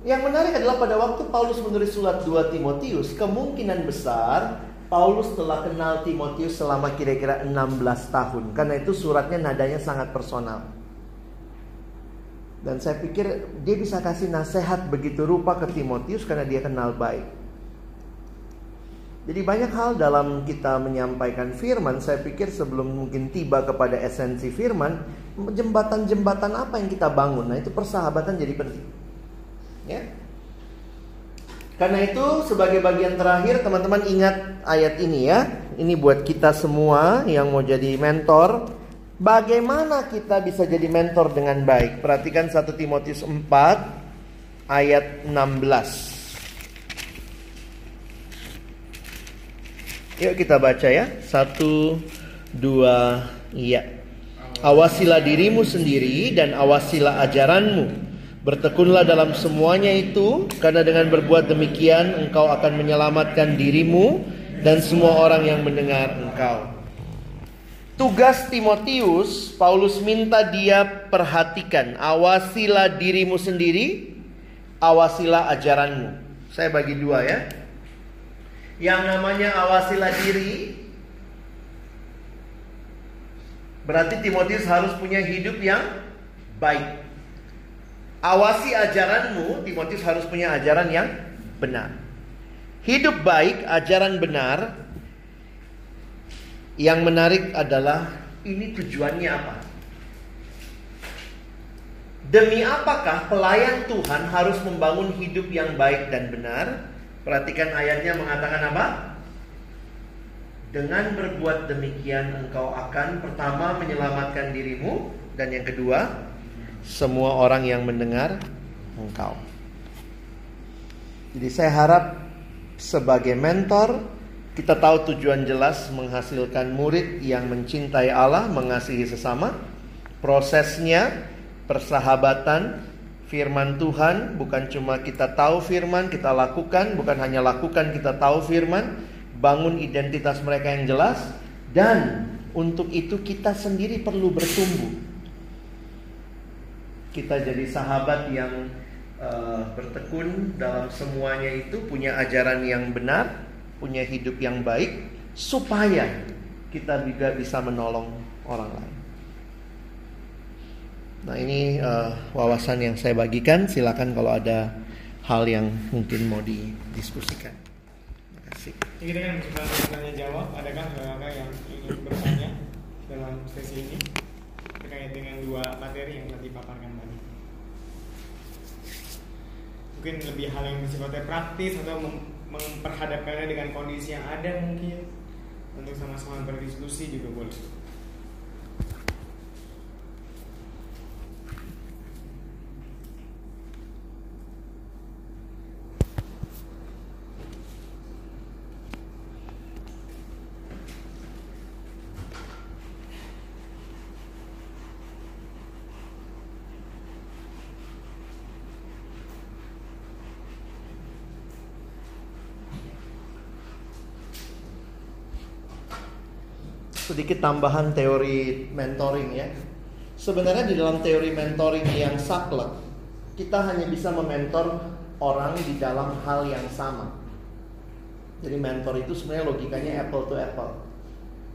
Yang menarik adalah pada waktu Paulus menulis surat 2 Timotius, kemungkinan besar Paulus telah kenal Timotius selama kira-kira 16 tahun. Karena itu suratnya nadanya sangat personal. Dan saya pikir dia bisa kasih nasihat begitu rupa ke Timotius karena dia kenal baik. Jadi banyak hal dalam kita menyampaikan firman, saya pikir sebelum mungkin tiba kepada esensi firman, jembatan-jembatan apa yang kita bangun. Nah, itu persahabatan jadi penting. Ya. Karena itu sebagai bagian terakhir teman-teman ingat ayat ini ya. Ini buat kita semua yang mau jadi mentor. Bagaimana kita bisa jadi mentor dengan baik? Perhatikan 1 Timotius 4 ayat 16. Yuk kita baca ya. Satu, dua, iya. Awasilah dirimu sendiri dan awasilah ajaranmu. Bertekunlah dalam semuanya itu, karena dengan berbuat demikian engkau akan menyelamatkan dirimu dan semua orang yang mendengar engkau. Tugas Timotius, Paulus minta dia perhatikan, awasilah dirimu sendiri, awasilah ajaranmu. Saya bagi dua ya. Yang namanya awasilah diri Berarti Timotius harus punya hidup yang baik Awasi ajaranmu Timotius harus punya ajaran yang benar Hidup baik, ajaran benar Yang menarik adalah Ini tujuannya apa? Demi apakah pelayan Tuhan harus membangun hidup yang baik dan benar? Perhatikan ayatnya mengatakan apa? Dengan berbuat demikian engkau akan pertama menyelamatkan dirimu dan yang kedua semua orang yang mendengar engkau. Jadi saya harap sebagai mentor kita tahu tujuan jelas menghasilkan murid yang mencintai Allah, mengasihi sesama. Prosesnya persahabatan, firman Tuhan bukan cuma kita tahu firman, kita lakukan, bukan hanya lakukan, kita tahu firman, bangun identitas mereka yang jelas dan untuk itu kita sendiri perlu bertumbuh. Kita jadi sahabat yang uh, bertekun dalam semuanya itu punya ajaran yang benar, punya hidup yang baik supaya kita juga bisa menolong orang lain. Nah ini uh, wawasan yang saya bagikan. Silakan kalau ada hal yang mungkin mau didiskusikan. Terima kasih. Kita kan mencoba bertanya jawab. Adakah kakak yang ingin bertanya dalam sesi ini terkait dengan dua materi yang telah dipaparkan tadi? Mungkin lebih hal yang sifatnya praktis atau memperhadapkannya dengan kondisi yang ada mungkin untuk sama-sama berdiskusi juga boleh. Sedikit tambahan teori mentoring ya. Sebenarnya di dalam teori mentoring yang saklek kita hanya bisa mementor orang di dalam hal yang sama. Jadi mentor itu sebenarnya logikanya apple to apple.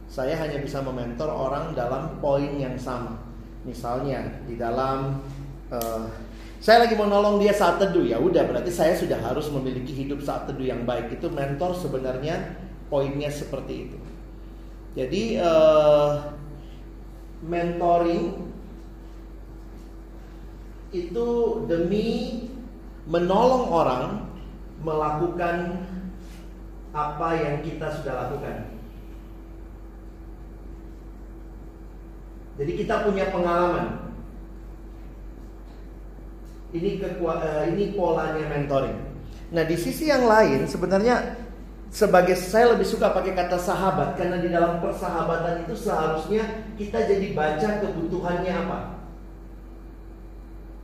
Saya hanya bisa mementor orang dalam poin yang sama. Misalnya di dalam uh, saya lagi mau nolong dia saat teduh ya udah berarti saya sudah harus memiliki hidup saat teduh yang baik itu mentor sebenarnya poinnya seperti itu. Jadi uh, mentoring itu demi menolong orang melakukan apa yang kita sudah lakukan. Jadi kita punya pengalaman. Ini uh, ini polanya mentoring. Nah di sisi yang lain sebenarnya sebagai saya lebih suka pakai kata sahabat karena di dalam persahabatan itu seharusnya kita jadi baca kebutuhannya apa.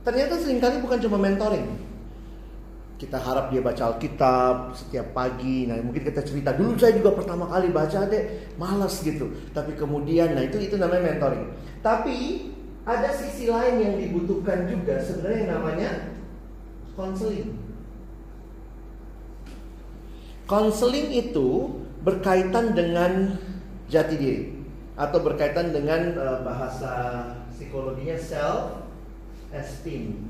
Ternyata sering kali bukan cuma mentoring. Kita harap dia baca Alkitab setiap pagi. Nah, mungkin kita cerita dulu saya juga pertama kali baca deh, malas gitu. Tapi kemudian, nah itu itu namanya mentoring. Tapi ada sisi lain yang dibutuhkan juga sebenarnya namanya konseling. Konseling itu berkaitan dengan jati diri atau berkaitan dengan uh, bahasa psikologinya self esteem.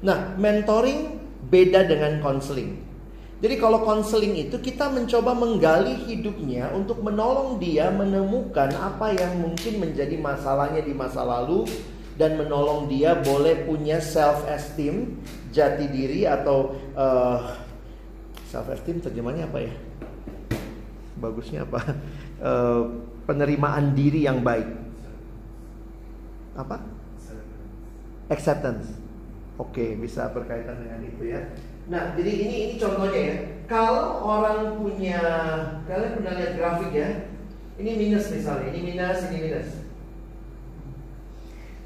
Nah, mentoring beda dengan konseling. Jadi kalau konseling itu kita mencoba menggali hidupnya untuk menolong dia menemukan apa yang mungkin menjadi masalahnya di masa lalu dan menolong dia boleh punya self esteem, jati diri atau uh, self esteem terjemahnya apa ya? Bagusnya apa? Uh, penerimaan diri yang baik. Apa? Acceptance. Oke, bisa berkaitan dengan itu ya. Nah, jadi ini ini contohnya ya. Kalau orang punya, kalian pernah lihat grafik ya? Ini minus misalnya, ini minus, ini minus.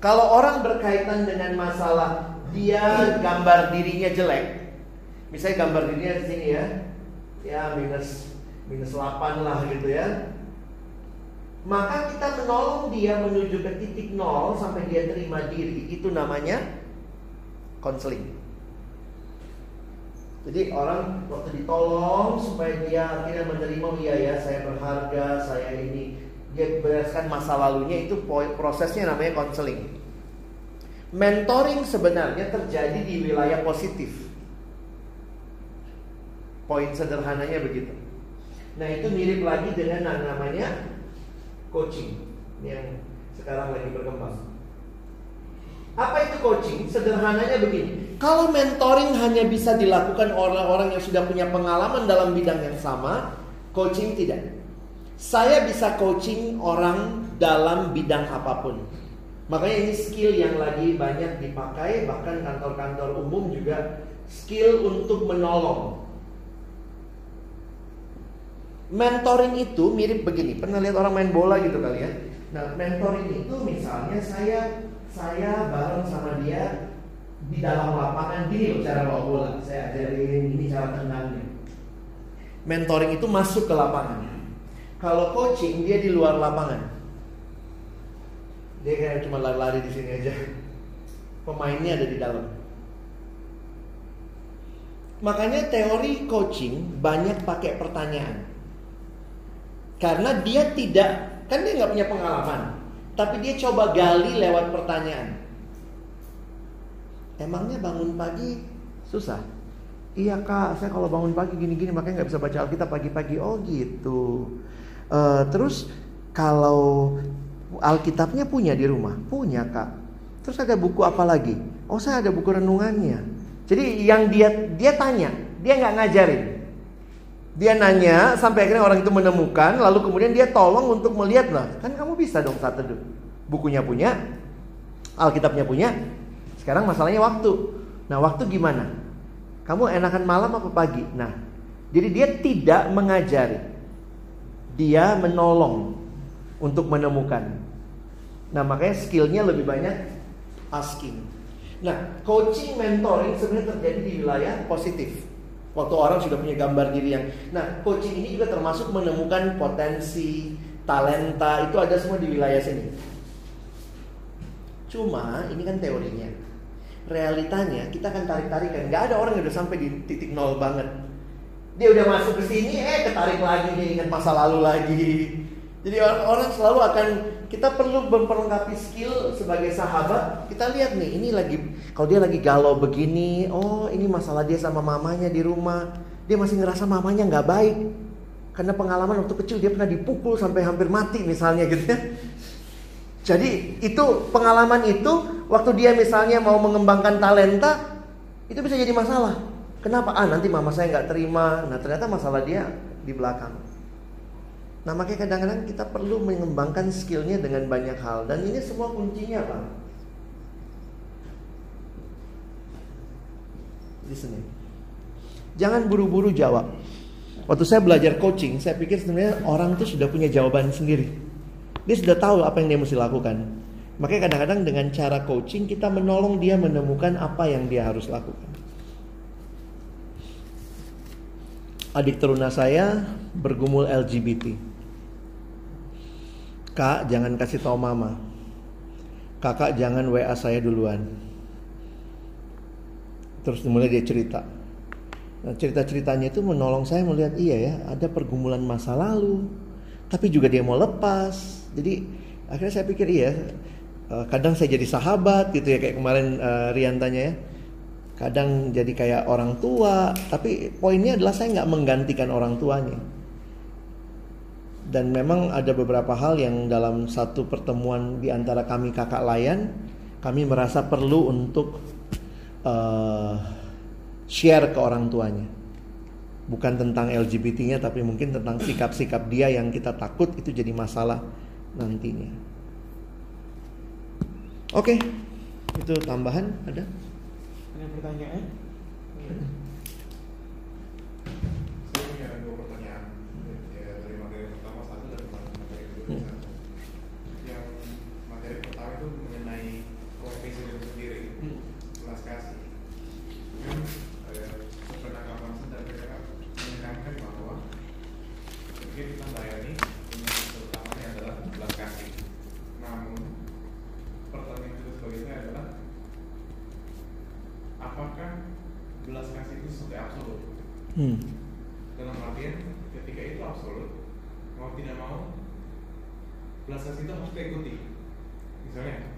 Kalau orang berkaitan dengan masalah dia gambar dirinya jelek, misalnya gambar dirinya di sini ya, ya minus minus 8 lah gitu ya. Maka kita menolong dia menuju ke titik nol sampai dia terima diri, itu namanya konseling. Jadi orang waktu ditolong supaya dia akhirnya menerima oh iya ya saya berharga, saya ini dia berdasarkan masa lalunya itu prosesnya namanya konseling. Mentoring sebenarnya terjadi di wilayah positif. Poin sederhananya begitu. Nah itu mirip lagi dengan namanya coaching yang sekarang lagi berkembang. Apa itu coaching? Sederhananya begini. Kalau mentoring hanya bisa dilakukan orang-orang yang sudah punya pengalaman dalam bidang yang sama, coaching tidak. Saya bisa coaching orang dalam bidang apa pun. Makanya ini skill yang lagi banyak dipakai, bahkan kantor-kantor umum juga skill untuk menolong. Mentoring itu mirip begini. Pernah lihat orang main bola gitu kali ya? Nah, mentoring itu misalnya saya saya bareng sama dia di dalam lapangan gini loh cara bawa bola. Saya ajarin ini cara tendangnya. Mentoring itu masuk ke lapangan. Kalau coaching dia di luar lapangan. Dia kayak cuma lari-lari di sini aja. Pemainnya ada di dalam. Makanya teori coaching banyak pakai pertanyaan. Karena dia tidak, kan dia nggak punya pengalaman. Tapi dia coba gali lewat pertanyaan. Emangnya bangun pagi susah? Iya kak, saya kalau bangun pagi gini-gini makanya nggak bisa baca Alkitab pagi-pagi. Oh gitu. Uh, terus kalau Alkitabnya punya di rumah, punya kak. Terus ada buku apa lagi? Oh saya ada buku renungannya. Jadi yang dia dia tanya, dia nggak ngajarin. Dia nanya sampai akhirnya orang itu menemukan, lalu kemudian dia tolong untuk melihat lah. Kan kamu bisa dong saat teduh. Bukunya punya, Alkitabnya punya. Sekarang masalahnya waktu. Nah waktu gimana? Kamu enakan malam apa pagi? Nah, jadi dia tidak mengajari. Dia menolong untuk menemukan. Nah makanya skillnya lebih banyak asking. Nah coaching mentoring sebenarnya terjadi di wilayah positif. Waktu orang sudah punya gambar diri yang Nah coaching ini juga termasuk menemukan potensi Talenta itu ada semua di wilayah sini Cuma ini kan teorinya realitanya kita akan tarik-tarikan. Nggak ada orang yang udah sampai di titik nol banget. Dia udah masuk ke sini, eh ketarik lagi, dia ingat masa lalu lagi. Jadi orang-orang selalu akan kita perlu memperlengkapi skill sebagai sahabat. Kita lihat nih, ini lagi kalau dia lagi galau begini, oh ini masalah dia sama mamanya di rumah. Dia masih ngerasa mamanya nggak baik. Karena pengalaman waktu kecil dia pernah dipukul sampai hampir mati misalnya gitu ya. Jadi itu pengalaman itu waktu dia misalnya mau mengembangkan talenta itu bisa jadi masalah. Kenapa? Ah nanti mama saya nggak terima. Nah ternyata masalah dia di belakang. Nah makanya kadang-kadang kita perlu mengembangkan skillnya dengan banyak hal dan ini semua kuncinya pak. Listening. Jangan buru-buru jawab. Waktu saya belajar coaching, saya pikir sebenarnya orang itu sudah punya jawaban sendiri. Dia sudah tahu apa yang dia mesti lakukan. Makanya kadang-kadang dengan cara coaching kita menolong dia menemukan apa yang dia harus lakukan. Adik teruna saya bergumul LGBT. Kak, jangan kasih tahu mama. Kakak jangan WA saya duluan. Terus mulai dia cerita. Nah, cerita-ceritanya itu menolong saya melihat iya ya, ada pergumulan masa lalu, tapi juga dia mau lepas. Jadi akhirnya saya pikir iya, eh, kadang saya jadi sahabat gitu ya kayak kemarin uh, Rian tanya ya. Kadang jadi kayak orang tua, tapi poinnya adalah saya nggak menggantikan orang tuanya dan memang ada beberapa hal yang dalam satu pertemuan di antara kami kakak layan kami merasa perlu untuk uh, share ke orang tuanya. Bukan tentang LGBT-nya tapi mungkin tentang sikap-sikap dia yang kita takut itu jadi masalah nantinya. Oke okay. itu tambahan ada? Ada pertanyaan Hmm. Dalam artian ketika itu absolut, mau tidak mau, belas kasih itu harus diikuti. Misalnya,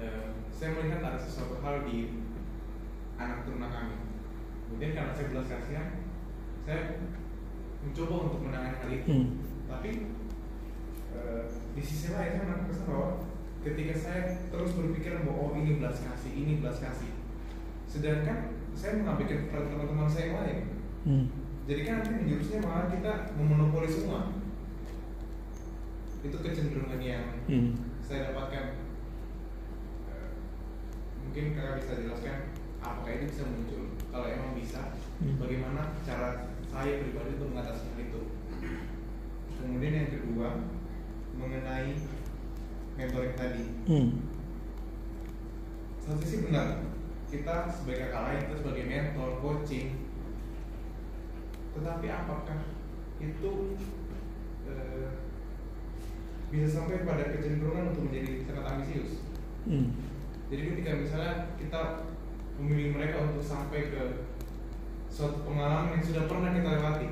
eh, saya melihat ada sesuatu hal di anak turunan kami. Kemudian karena saya belas kasihan, saya mencoba untuk menangani hal itu. Hmm. Tapi eh, di sisi lain saya menangkap kesan bahwa ketika saya terus berpikir bahwa oh ini belas kasih, ini belas kasih, sedangkan saya mengabaikan teman-teman saya yang lain Hmm. Jadi kan nanti jurusnya malah kita memonopoli semua. Itu kecenderungan yang hmm. saya dapatkan. Uh, mungkin kakak bisa jelaskan apakah ini bisa muncul? Kalau emang bisa, hmm. bagaimana cara saya pribadi untuk mengatasi hal itu? Kemudian yang kedua mengenai mentoring tadi. Hmm. Satu sisi benar, kita sebagai kakak lain, kita sebagai mentor, coaching, tetapi apakah itu eh, bisa sampai pada kecenderungan untuk menjadi sangat ambisius hmm. jadi ketika misalnya kita memilih mereka untuk sampai ke suatu pengalaman yang sudah pernah kita lewati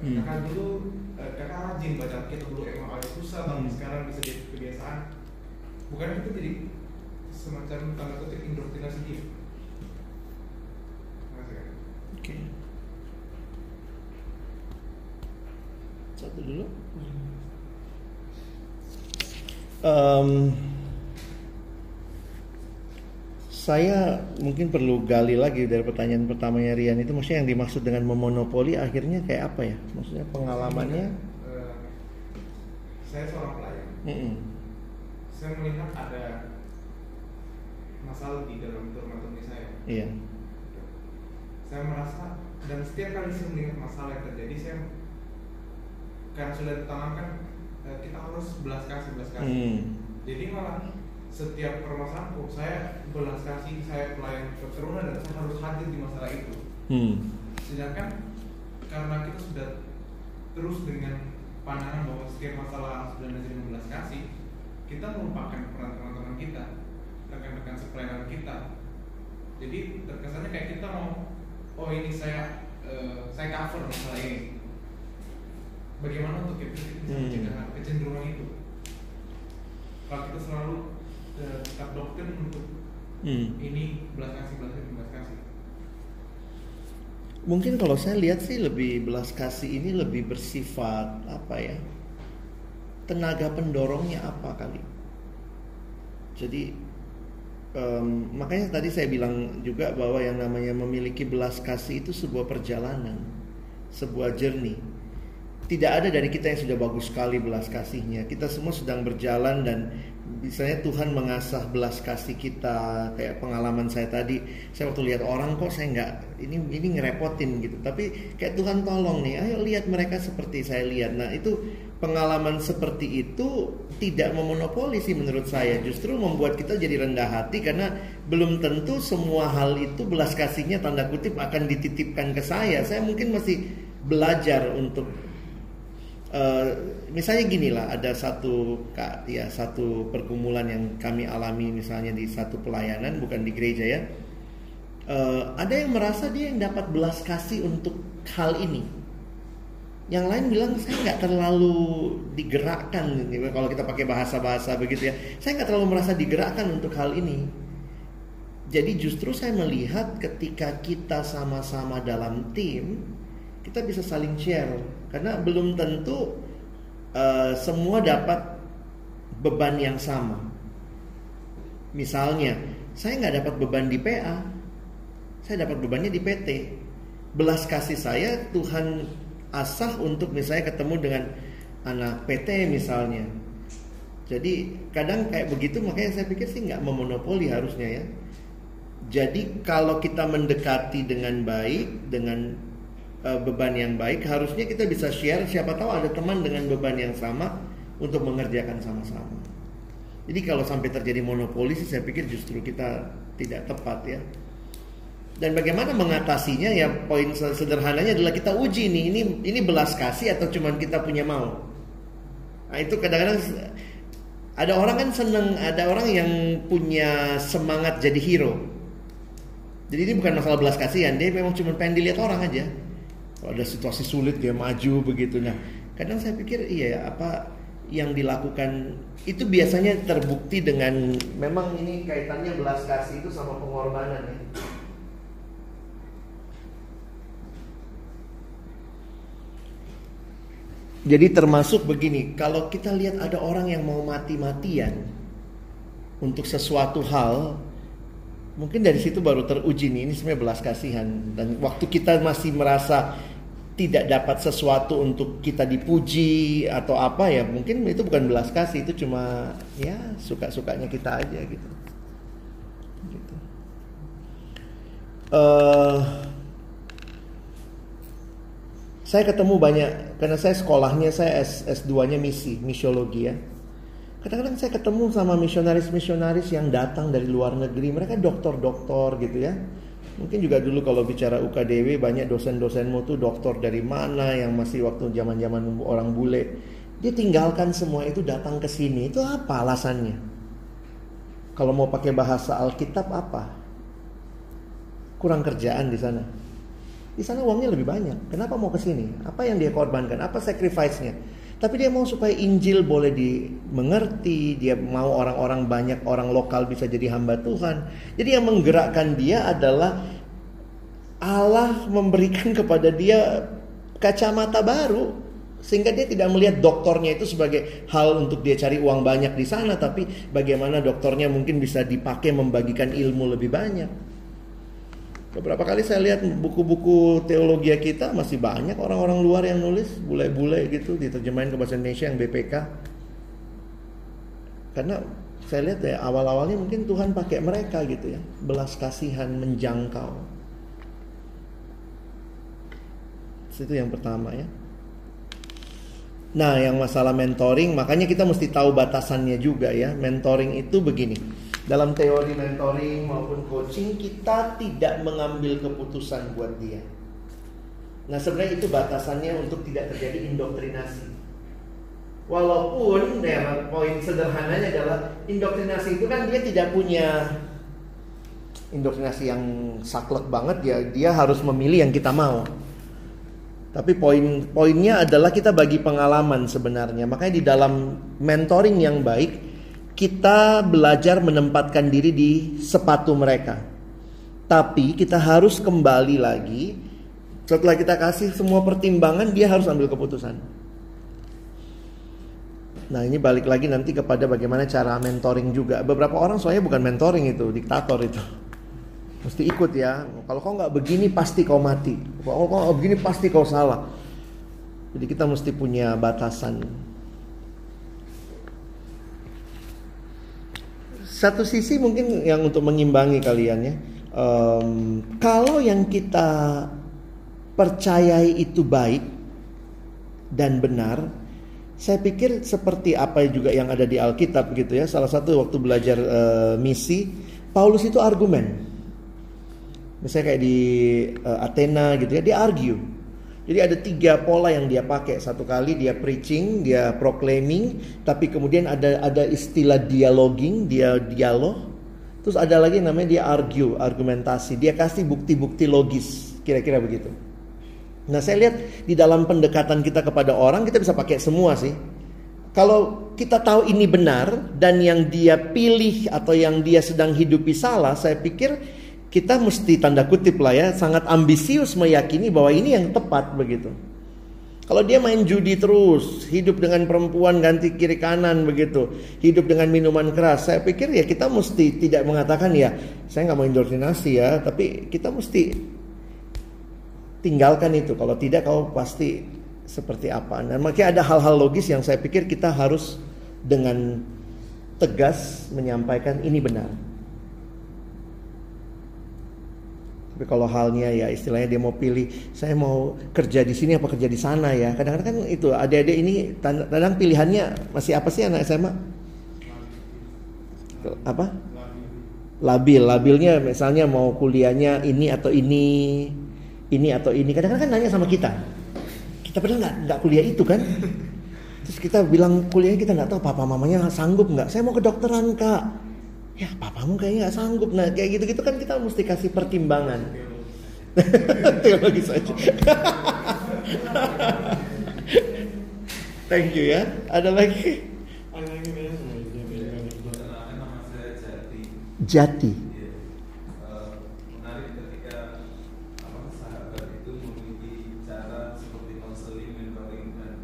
hmm. kakak dulu eh, kakak rajin baca kita dulu emang agak susah hmm. tapi sekarang bisa jadi kebiasaan bukan itu jadi semacam tanda kutip indoktrinasi dia Oke. Okay. Satu dulu. Um, saya mungkin perlu gali lagi dari pertanyaan pertamanya Rian itu maksudnya yang dimaksud dengan memonopoli akhirnya kayak apa ya? Maksudnya pengalamannya? Uh, saya seorang pelayan. Mm -mm. Saya melihat ada masalah di dalam turun saya. Iya. Saya merasa dan setiap kali saya melihat masalah yang terjadi saya karena sudah ditanamkan eh, kita harus belas kasih belas kasih hmm. jadi malah setiap permasalahan kok saya belas kasih saya pelayan keturunan dan saya harus hadir di masalah itu hmm. sedangkan karena kita sudah terus dengan pandangan bahwa setiap masalah sudah menjadi belas kasih kita melupakan peran teman-teman kita rekan-rekan sepelayanan kita. Jadi terkesannya kayak kita mau, oh ini saya uh, saya cover masalah ini. Bagaimana untuk kita bisa Hmm. mencegah kecenderungan itu? Kalau kita selalu uh, tetap doktrin untuk Hmm. ini belas kasih belas kasih belas kasih. Mungkin kalau saya lihat sih lebih belas kasih ini lebih bersifat apa ya? Tenaga pendorongnya apa kali? Jadi em, makanya tadi saya bilang juga bahwa yang namanya memiliki belas kasih itu sebuah perjalanan, sebuah journey. Tidak ada dari kita yang sudah bagus sekali belas kasihnya. Kita semua sedang berjalan dan misalnya Tuhan mengasah belas kasih kita kayak pengalaman saya tadi. Saya waktu lihat orang kok saya nggak ini ini ngerepotin gitu. Tapi kayak Tuhan tolong nih, ayo lihat mereka seperti saya lihat. Nah itu pengalaman seperti itu tidak memonopoli sih menurut saya. Justru membuat kita jadi rendah hati karena belum tentu semua hal itu belas kasihnya tanda kutip akan dititipkan ke saya. Saya mungkin masih belajar untuk Eh, misalnya gini lah ada satu ya satu pergumulan yang kami alami misalnya di satu pelayanan bukan di gereja ya. Eh, ada yang merasa dia yang dapat belas kasih untuk hal ini. Yang lain bilang saya nggak terlalu digerakkan. Kalau kita pakai bahasa-bahasa begitu ya. Saya nggak terlalu merasa digerakkan untuk hal ini. Jadi justru saya melihat ketika kita sama-sama dalam tim kita bisa saling share karena belum tentu uh, semua dapat beban yang sama. Misalnya, saya nggak dapat beban di PA, saya dapat bebannya di PT. Belas kasih saya Tuhan asah untuk misalnya ketemu dengan anak PT misalnya. Jadi kadang kayak begitu makanya saya pikir sih nggak memonopoli harusnya ya. Jadi kalau kita mendekati dengan baik dengan uh, beban yang baik harusnya kita bisa share siapa tahu ada teman dengan beban yang sama untuk mengerjakan sama-sama. Jadi kalau sampai terjadi monopoli sih saya pikir justru kita tidak tepat ya. Dan bagaimana mengatasinya ya poin sederhananya adalah kita uji nih ini ini belas kasih atau cuman kita punya mau. Nah itu kadang-kadang ada orang kan seneng ada orang yang punya semangat jadi hero. Jadi ini bukan masalah belas kasihan dia memang cuma pengen dilihat orang aja. Kalau ada situasi sulit dia maju begitu. Nah kadang saya pikir iya apa yang dilakukan itu biasanya terbukti dengan memang ini kaitannya belas kasih itu sama pengorbanan ya. Jadi termasuk begini, kalau kita lihat ada orang yang mau mati-matian untuk sesuatu hal, mungkin dari situ baru teruji nih, ini sebenarnya belas kasihan. Dan waktu kita masih merasa tidak dapat sesuatu untuk kita dipuji atau apa ya, mungkin itu bukan belas kasih, itu cuma ya suka-sukanya kita aja gitu. gitu. Uh, saya ketemu banyak karena saya sekolahnya saya S, S2-nya misi, misiologi ya. Kadang-kadang saya ketemu sama misionaris-misionaris yang datang dari luar negeri, mereka doktor-doktor gitu ya. Mungkin juga dulu kalau bicara UKDW banyak dosen-dosenmu tuh doktor dari mana yang masih waktu zaman-zaman orang bule. Dia tinggalkan semua itu datang ke sini. Itu apa alasannya? Kalau mau pakai bahasa Alkitab apa? Kurang kerjaan di sana. Di sana uangnya lebih banyak. Kenapa mau ke sini? Apa yang dia korbankan? Apa sacrifice-nya? Tapi dia mau supaya Injil boleh dimengerti, dia mau orang-orang banyak orang lokal bisa jadi hamba Tuhan. Jadi yang menggerakkan dia adalah Allah memberikan kepada dia kacamata baru sehingga dia tidak melihat doktornya itu sebagai hal untuk dia cari uang banyak di sana tapi bagaimana doktornya mungkin bisa dipakai membagikan ilmu lebih banyak. Beberapa kali saya lihat buku-buku teologi kita masih banyak orang-orang luar yang nulis bule-bule gitu diterjemahin ke bahasa Indonesia yang BPK. Karena saya lihat ya awal-awalnya mungkin Tuhan pakai mereka gitu ya, belas kasihan menjangkau. Itu yang pertama ya. Nah, yang masalah mentoring, makanya kita mesti tahu batasannya juga ya. Mentoring itu begini. Dalam teori mentoring maupun coaching kita tidak mengambil keputusan buat dia. Nah sebenarnya itu batasannya untuk tidak terjadi indoktrinasi. Walaupun ya, poin sederhananya adalah indoktrinasi itu kan dia tidak punya indoktrinasi yang saklek banget ya dia harus memilih yang kita mau. Tapi poin poinnya adalah kita bagi pengalaman sebenarnya. Makanya di dalam mentoring yang baik kita belajar menempatkan diri di sepatu mereka. Tapi kita harus kembali lagi setelah kita kasih semua pertimbangan dia harus ambil keputusan. Nah ini balik lagi nanti kepada bagaimana cara mentoring juga. Beberapa orang soalnya bukan mentoring itu, diktator itu. Mesti ikut ya. Kalau kau nggak begini pasti kau mati. Kalau kau begini pasti kau salah. Jadi kita mesti punya batasan. Satu sisi mungkin yang untuk mengimbangi kalian ya. Um, kalau yang kita percayai itu baik dan benar, saya pikir seperti apa juga yang ada di Alkitab gitu ya. Salah satu waktu belajar uh, misi, Paulus itu argumen. Misalnya kayak di uh, Athena gitu ya, dia argue. Jadi ada tiga pola yang dia pakai. Satu kali dia preaching, dia proclaiming, tapi kemudian ada ada istilah dialoging, dia dialog. Terus ada lagi namanya dia argue, argumentasi. Dia kasih bukti-bukti logis, kira-kira begitu. Nah saya lihat di dalam pendekatan kita kepada orang kita bisa pakai semua sih. Kalau kita tahu ini benar dan yang dia pilih atau yang dia sedang hidupi salah, saya pikir kita mesti tanda kutip lah ya, sangat ambisius meyakini bahwa ini yang tepat begitu. Kalau dia main judi terus, hidup dengan perempuan ganti kiri kanan begitu, hidup dengan minuman keras, saya pikir ya kita mesti tidak mengatakan ya, saya nggak mau indokrinasi ya, tapi kita mesti tinggalkan itu. Kalau tidak kau pasti seperti apa. Dan makanya ada hal-hal logis yang saya pikir kita harus dengan tegas menyampaikan ini benar. Tapi kalau halnya ya istilahnya dia mau pilih, saya mau kerja di sini apa kerja di sana ya. Kadang-kadang kan itu adik-adik ini kadang pilihannya masih apa sih anak SMA? Apa? Labil. Labilnya misalnya mau kuliahnya ini atau ini ini atau ini. Kadang-kadang kan nanya sama kita. Kita padahal nggak nggak kuliah itu kan. Terus kita bilang kuliah kita nggak tahu papa mamanya sanggup nggak. Saya mau kedokteran kak. Ya papamu kayaknya nggak sanggup. Nah kayak gitu-gitu kan kita mesti kasih pertimbangan. Teologi saja. Thank you ya. Ada lagi? Jati.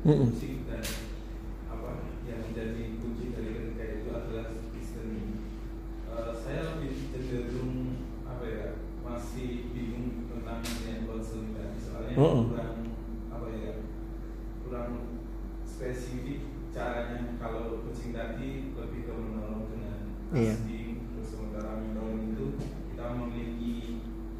mm dan apa yang menjadi kunci dari ketika itu adalah Kristen. Uh, saya lebih cenderung apa ya masih bingung tentang yang konseling tadi soalnya mm -hmm. kurang apa ya kurang spesifik caranya kalau kucing tadi lebih ke menolong dengan yeah. terus sementara menolong itu kita memiliki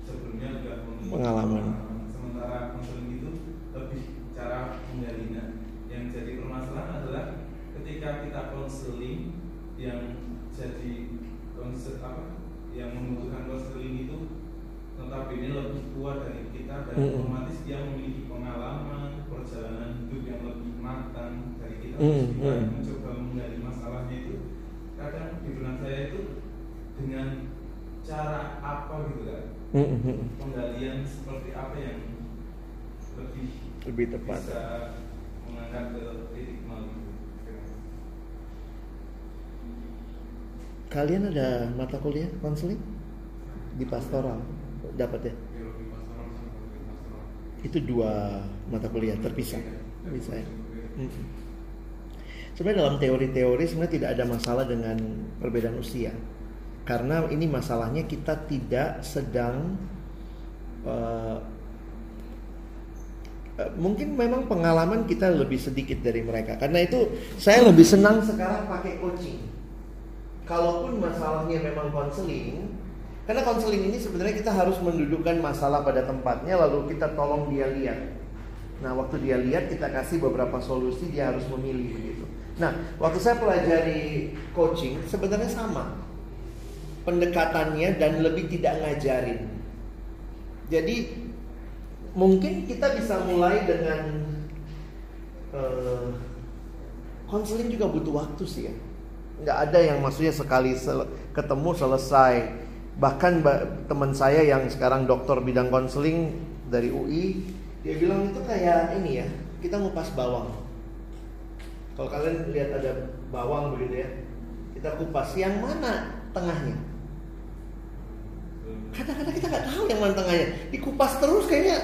sebelumnya juga memiliki pengalaman sementara konseling itu lebih cara menggalinya yang jadi permasalahan adalah ketika kita konseling yang jadi konsel apa yang membutuhkan konseling itu notabene lebih kuat dari kita dan mm. otomatis dia memiliki pengalaman perjalanan hidup yang lebih matang dari kita mm. kita mm. mencoba menggali masalahnya itu kadang di bulan saya itu dengan cara apa gitu kan mm. penggalian seperti apa yang lebih lebih tepat bisa mengangkat ke titik nol Kalian ada mata kuliah konseling di pastoral dapat ya? Itu dua mata kuliah terpisah bisa ya. Hmm. Sebenarnya dalam teori-teori sebenarnya tidak ada masalah dengan perbedaan usia. Karena ini masalahnya kita tidak sedang uh, mungkin memang pengalaman kita lebih sedikit dari mereka. Karena itu saya lebih senang sekarang pakai coaching. Kalaupun masalahnya memang konseling, karena konseling ini sebenarnya kita harus mendudukkan masalah pada tempatnya lalu kita tolong dia lihat. Nah, waktu dia lihat kita kasih beberapa solusi dia harus memilih begitu. Nah, waktu saya pelajari coaching sebenarnya sama. Pendekatannya dan lebih tidak ngajarin. Jadi mungkin kita bisa mulai dengan uh, konseling juga butuh waktu sih ya. Nggak ada yang maksudnya sekali sel- ketemu selesai. Bahkan ba- teman saya yang sekarang dokter bidang konseling dari UI, dia bilang itu kayak ini ya, kita ngupas bawang. Kalau kalian lihat ada bawang begitu ya, kita kupas yang mana tengahnya. Kadang-kadang kita nggak tahu yang mana tengahnya. Dikupas terus kayaknya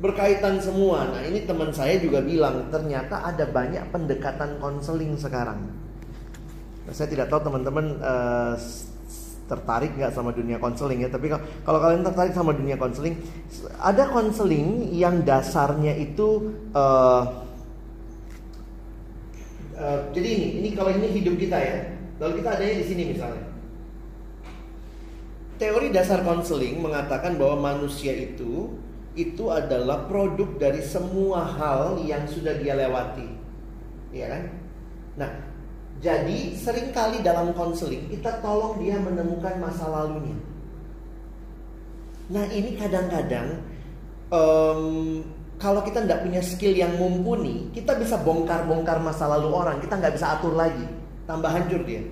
berkaitan semua. Nah ini teman saya juga bilang ternyata ada banyak pendekatan konseling sekarang. Saya tidak tahu teman-teman eh, tertarik nggak sama dunia konseling ya. Tapi kalau- kalau kalian tertarik sama dunia konseling, ada konseling yang dasarnya itu eh, eh, jadi ini, ini kalau ini hidup kita ya. Lalu kita adanya di sini misalnya. Teori dasar konseling mengatakan bahwa manusia itu itu adalah produk dari semua hal yang sudah dia lewati. Iya kan? Nah, jadi sering kali dalam konseling kita tolong dia menemukan masa lalunya. Nah, ini kadang-kadang em, kalau kita tidak punya skill yang mumpuni, kita bisa bongkar-bongkar masa lalu orang, kita nggak bisa atur lagi, tambah hancur dia.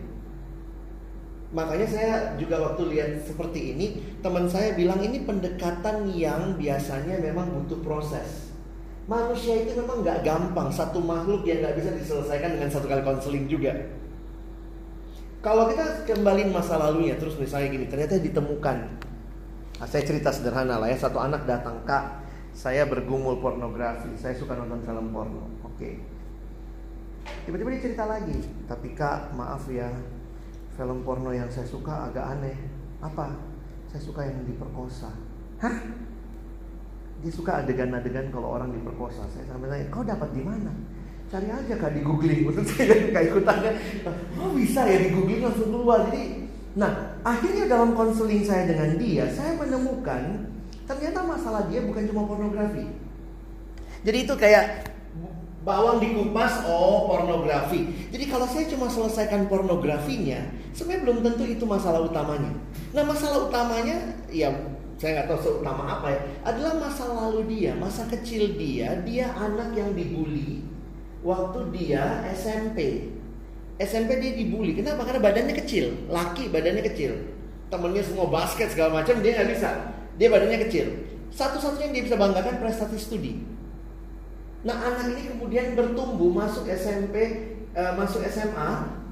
Makanya saya juga waktu lihat seperti ini, teman saya bilang ini pendekatan yang biasanya memang butuh proses. Manusia itu memang nggak gampang, satu makhluk yang nggak bisa diselesaikan dengan satu kali konseling juga. Kalau kita kembali masa lalunya, terus misalnya gini, ternyata ditemukan. Nah, saya cerita sederhana lah ya, satu anak datang kak, saya bergumul pornografi, saya suka nonton film porno, oke. Tiba-tiba dia cerita lagi, tapi kak maaf ya, film porno yang saya suka agak aneh. Apa? Saya suka yang diperkosa. Hah? Dia suka adegan-adegan kalau orang diperkosa. Saya sampai tanya, kau dapat di mana? Cari aja kak di googling. Menurut saya kayak ikutannya. Oh bisa ya di googling langsung keluar. Jadi, nah akhirnya dalam konseling saya dengan dia, saya menemukan ternyata masalah dia bukan cuma pornografi. Jadi itu kayak bawang dikupas, oh pornografi. Jadi kalau saya cuma selesaikan pornografinya, sebenarnya belum tentu itu masalah utamanya. Nah masalah utamanya, ya saya nggak tahu seutama apa ya, adalah masa lalu dia, masa kecil dia, dia anak yang dibully waktu dia SMP. SMP dia dibully, kenapa? Karena badannya kecil, laki badannya kecil, temennya semua basket segala macam dia nggak bisa, dia badannya kecil. Satu-satunya yang dia bisa banggakan prestasi studi. Nah anak ini kemudian bertumbuh masuk SMP, eh, masuk SMA.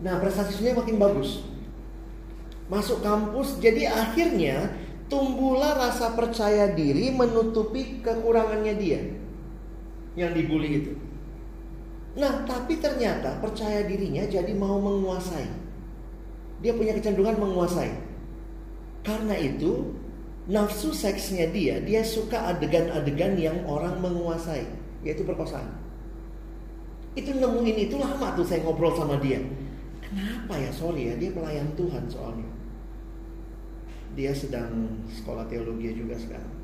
Nah prestasinya makin bagus. Masuk kampus, jadi akhirnya tumbuhlah rasa percaya diri menutupi kekurangannya dia yang dibully itu. Nah tapi ternyata percaya dirinya jadi mau menguasai. Dia punya kecenderungan menguasai. Karena itu nafsu seksnya dia, dia suka adegan-adegan yang orang menguasai yaitu perkosaan. Itu nemuin itu lama tuh saya ngobrol sama dia. Kenapa ya? Sorry ya, dia pelayan Tuhan soalnya. Dia sedang sekolah teologi juga sekarang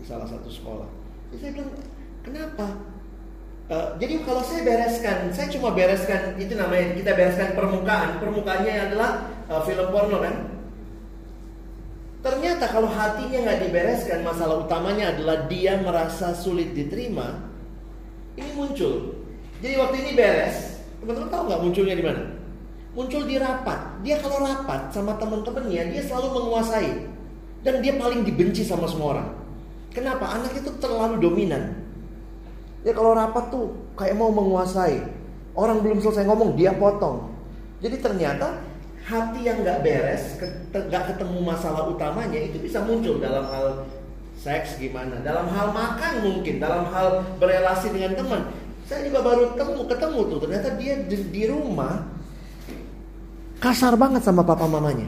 di salah satu sekolah. Jadi saya bilang, kenapa? Uh, jadi kalau saya bereskan, saya cuma bereskan itu namanya kita bereskan permukaan. Permukaannya adalah uh, film porno kan. Ternyata kalau hatinya nggak dibereskan, masalah utamanya adalah dia merasa sulit diterima. Ini muncul. Jadi waktu ini beres, teman-teman tahu nggak munculnya di mana? Muncul di rapat. Dia kalau rapat sama teman-temannya, dia selalu menguasai. Dan dia paling dibenci sama semua orang. Kenapa? Anak itu terlalu dominan. Ya kalau rapat tuh kayak mau menguasai. Orang belum selesai ngomong, dia potong. Jadi ternyata hati yang nggak beres, nggak ketemu masalah utamanya itu bisa muncul dalam hal seks gimana, dalam hal makan mungkin, dalam hal berelasi dengan teman. Saya juga baru ketemu ketemu tuh, ternyata dia di, di rumah kasar banget sama papa mamanya.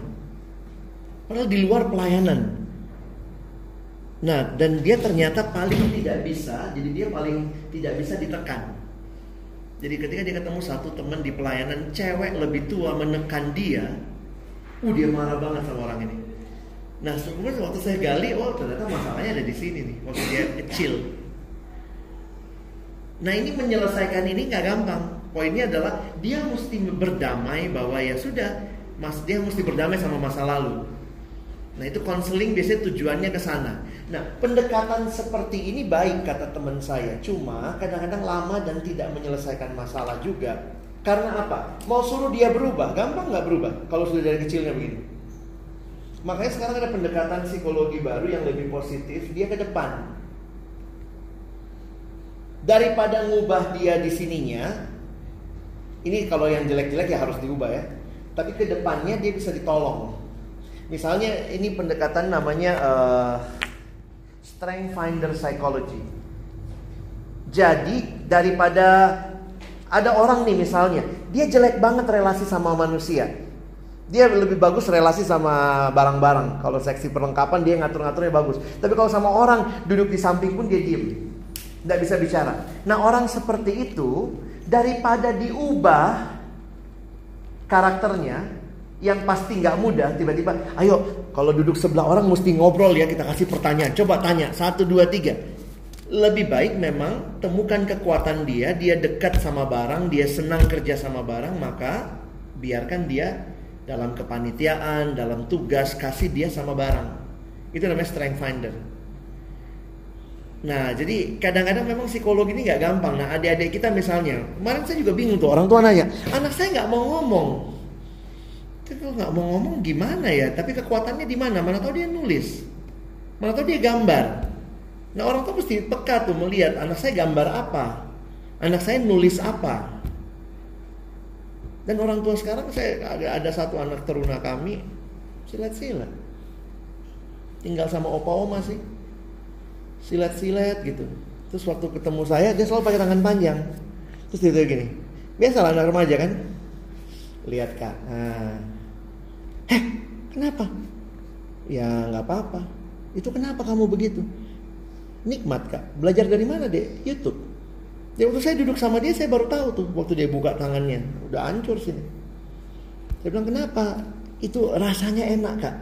Padahal di luar pelayanan. Nah, dan dia ternyata paling tidak bisa, jadi dia paling tidak bisa ditekan. Jadi ketika dia ketemu satu teman di pelayanan cewek lebih tua menekan dia, uh dia marah banget sama orang ini. Nah sebenarnya waktu saya gali, oh ternyata masalahnya ada di sini nih, waktu dia kecil. Nah ini menyelesaikan ini nggak gampang. Poinnya adalah dia mesti berdamai bahwa ya sudah, mas dia mesti berdamai sama masa lalu. Nah itu konseling biasanya tujuannya ke sana. Nah, pendekatan seperti ini baik kata teman saya, cuma kadang-kadang lama dan tidak menyelesaikan masalah juga. Karena apa? Mau suruh dia berubah, gampang nggak berubah kalau sudah dari kecilnya begini. Makanya sekarang ada pendekatan psikologi baru yang lebih positif, dia ke depan. Daripada ngubah dia di sininya, ini kalau yang jelek-jelek ya harus diubah ya. Tapi ke depannya dia bisa ditolong. Misalnya ini pendekatan namanya uh, Strength Finder Psychology. Jadi daripada ada orang nih misalnya, dia jelek banget relasi sama manusia. Dia lebih bagus relasi sama barang-barang. Kalau seksi perlengkapan dia ngatur-ngaturnya bagus. Tapi kalau sama orang duduk di samping pun dia diem. Tidak bisa bicara. Nah orang seperti itu daripada diubah karakternya, yang pasti nggak mudah tiba-tiba ayo kalau duduk sebelah orang mesti ngobrol ya kita kasih pertanyaan. Coba tanya satu dua tiga. Lebih baik memang temukan kekuatan dia dia dekat sama barang dia senang kerja sama barang maka biarkan dia dalam kepanitiaan dalam tugas kasih dia sama barang. Itu namanya strength finder Nah, jadi kadang-kadang memang psikologi ini nggak gampang. Nah, adik-adik kita misalnya, kemarin saya juga bingung tuh orang tua nanya, anak saya nggak mau ngomong. Tapi kalau nggak mau ngomong gimana ya? Tapi kekuatannya di mana? Mana tahu dia nulis, mana tahu dia gambar. Nah orang tuh mesti peka tuh melihat anak saya gambar apa, anak saya nulis apa. Dan orang tua sekarang saya ada, ada satu anak teruna kami silat-silat, tinggal sama opa oma sih, silat-silat gitu. Terus waktu ketemu saya dia selalu pakai tangan panjang. Terus dia gini, biasa anak remaja kan, lihat kak, nah, Heh, kenapa? Ya nggak apa-apa. Itu kenapa kamu begitu? Nikmat kak. Belajar dari mana deh? YouTube. Ya waktu saya duduk sama dia saya baru tahu tuh waktu dia buka tangannya. Udah hancur sini. Saya bilang kenapa? Itu rasanya enak kak.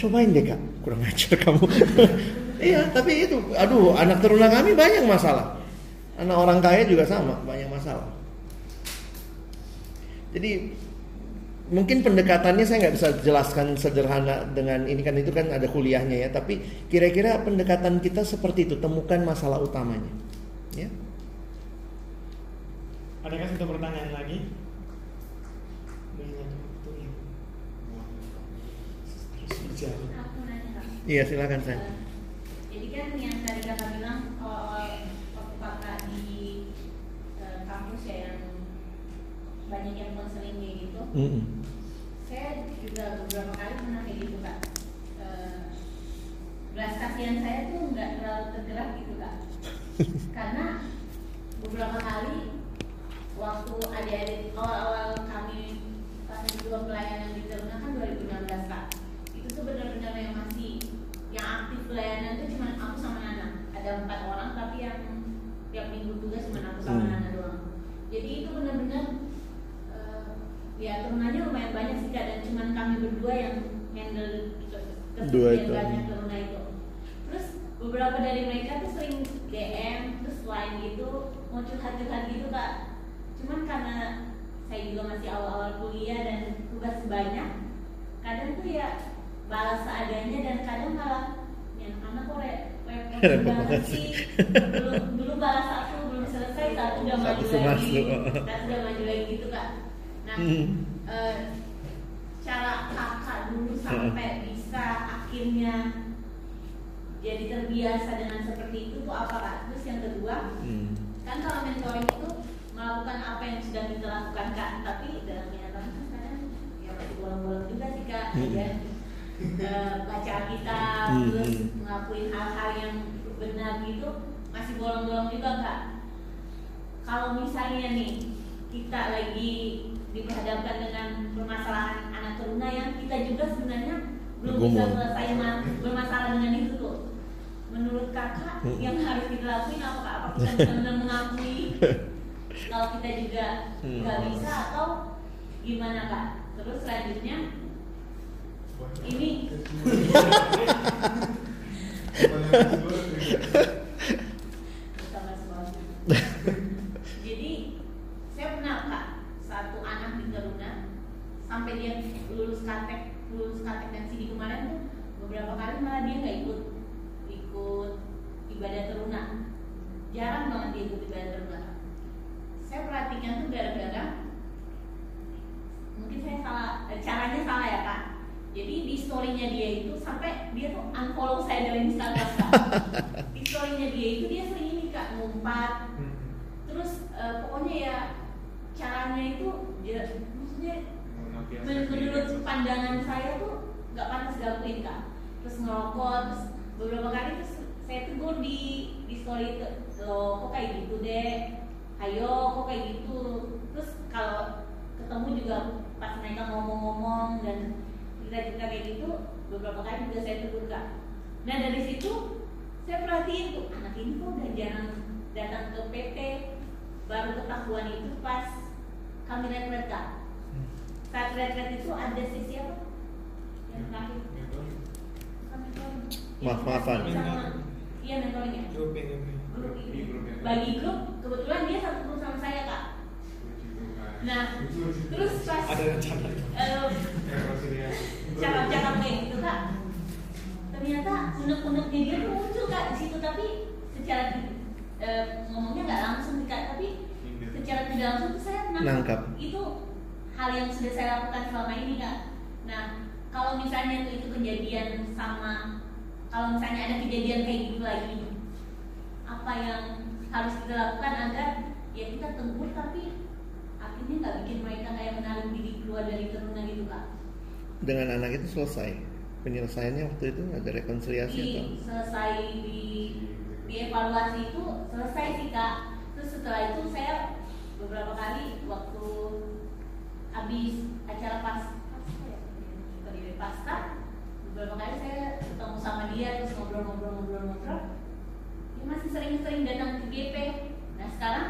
Cobain deh kak. Kurang ajar kamu. iya tapi itu. Aduh anak teruna kami banyak masalah. Anak orang kaya juga sama banyak masalah. Jadi mungkin pendekatannya saya nggak bisa jelaskan sederhana dengan ini kan itu kan ada kuliahnya ya tapi kira-kira pendekatan kita seperti itu temukan masalah utamanya ya adakah satu pertanyaan lagi Iya silakan saya. Kan yang tadi kakak bilang waktu kakak di uh, kampus ya yang banyak yang konseling kayak gitu. Mm -mm saya juga beberapa kali pernah kayak gitu kak. Uh, belas kasihan saya tuh nggak terlalu tergerak gitu kak. Karena beberapa kali waktu adik-adik awal-awal kami pas juga pelayanan di Teruna kan 2016 kak. Itu tuh benar-benar yang masih yang aktif pelayanan itu cuma aku sama Nana. Ada empat orang tapi yang tiap minggu tugas cuma aku sama hmm. Nana doang. Jadi itu benar-benar ya turunannya lumayan banyak sih kak. Dan cuma kami berdua yang handle kesekian banyak turunnya itu. Terus beberapa dari mereka tuh sering DM terus lain gitu mau curhat-curhat gitu kak. Cuman karena saya juga masih awal-awal kuliah dan tugas banyak kadang tuh ya balas seadanya dan kadang malah yang anak kok repot banget sih belum belum balas satu belum selesai satu udah maju lagi. satu udah maju lagi gitu kak. Nah, hmm. uh, cara kakak dulu sampai bisa akhirnya jadi terbiasa dengan seperti itu tuh apa kak? Terus yang kedua, hmm. kan kalau mentoring itu melakukan apa yang sudah kita lakukan kak, tapi dalam kenyataan kan kadang ya masih bolong-bolong juga sih kak, hmm. ya uh, baca kita hmm. terus ngelakuin hal-hal yang benar gitu masih bolong-bolong juga kak. Kalau misalnya nih kita lagi diperhadapkan dengan permasalahan anak teruna yang kita juga sebenarnya belum bisa selesai bermasalah dengan itu tuh. Menurut kakak hmm. yang harus kita lakuin apa apa kita benar-benar mengakui kalau kita juga hmm. nggak hmm. bisa atau gimana kak? Terus selanjutnya ini sampai dia lulus katek lulus katek dan sini kemarin tuh beberapa kali malah dia nggak ikut jarang banget dia ikut ibadah belakang. Saya perhatikan tuh gara-gara mungkin saya salah caranya salah ya kak. Jadi di storynya dia itu sampai dia tuh unfollow saya dari Instagram kak. di storynya dia itu dia sering ini kak ngumpat. Hmm. Terus eh, pokoknya ya caranya itu dia maksudnya Men- menurut pandangan saya tuh nggak pantas gangguin kak terus ngerokok terus beberapa kali terus saya tegur di di story itu lo kok kayak gitu deh ayo kok kayak gitu terus kalau ketemu juga pas mereka ngomong-ngomong dan cerita-cerita kayak gitu beberapa kali juga saya tegur kak nah dari situ saya perhatiin tuh anak ini kok udah jarang datang ke PT baru ketahuan itu pas kami retret kak saat retret itu ada sesi apa? Yang terakhir mentoring. Maaf-maafan. Yang sama- Iya mentoring ya Grup ya. Bagi grup, kebetulan dia satu grup sama saya kak. Nah, terus pas Ada rencana. eh, Rekonsiliasi. cakap-cakap kayak gitu kak Ternyata unek-uneknya dia tuh muncul kak di situ Tapi secara eh, ngomongnya nggak langsung nih, kak Tapi secara tidak langsung tuh saya Nangkap. menangkap itu hal yang sudah saya lakukan selama ini kak nah kalau misalnya itu, itu kejadian sama kalau misalnya ada kejadian kayak gitu lagi apa yang harus kita lakukan agar ya kita tegur tapi akhirnya nggak bikin mereka kayak menarik diri keluar dari turunan gitu kak Dengan anak itu selesai. Penyelesaiannya waktu itu ada rekonsiliasi di atau? selesai di di evaluasi itu selesai sih kak terus setelah itu saya beberapa kali waktu habis acara pas ya pasca beberapa kali saya ketemu sama dia terus ngobrol-ngobrol-ngobrol-ngobrol dia masih sering-sering datang ke GP nah sekarang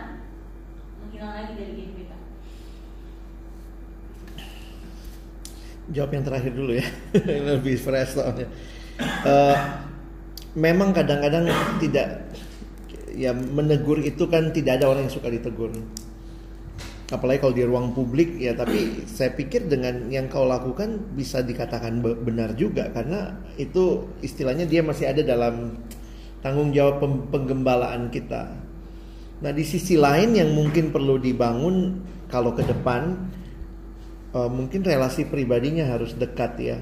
menghilang lagi dari GP kak Jawab yang terakhir dulu ya, lebih fresh soalnya. Eh, memang kadang-kadang tidak, ya menegur itu kan tidak ada orang yang suka ditegur. Apalagi kalau di ruang publik ya, tapi saya pikir dengan yang kau lakukan bisa dikatakan be- benar juga karena itu istilahnya dia masih ada dalam tanggung jawab penggembalaan kita. Nah di sisi lain yang mungkin perlu dibangun kalau ke depan Uh, mungkin relasi pribadinya harus dekat ya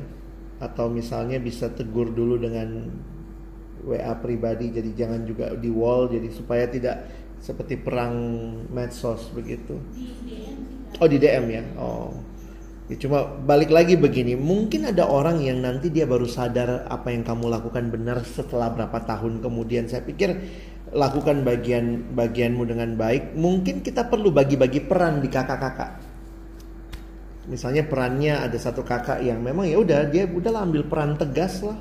atau misalnya bisa tegur dulu dengan WA pribadi jadi jangan juga di wall jadi supaya tidak seperti perang medsos begitu. Oh di DM ya. Oh. Ya, cuma balik lagi begini, mungkin ada orang yang nanti dia baru sadar apa yang kamu lakukan benar setelah berapa tahun kemudian. Saya pikir lakukan bagian bagianmu dengan baik. Mungkin kita perlu bagi-bagi peran di kakak-kakak. Misalnya perannya ada satu kakak yang memang ya udah dia udah ambil peran tegas lah.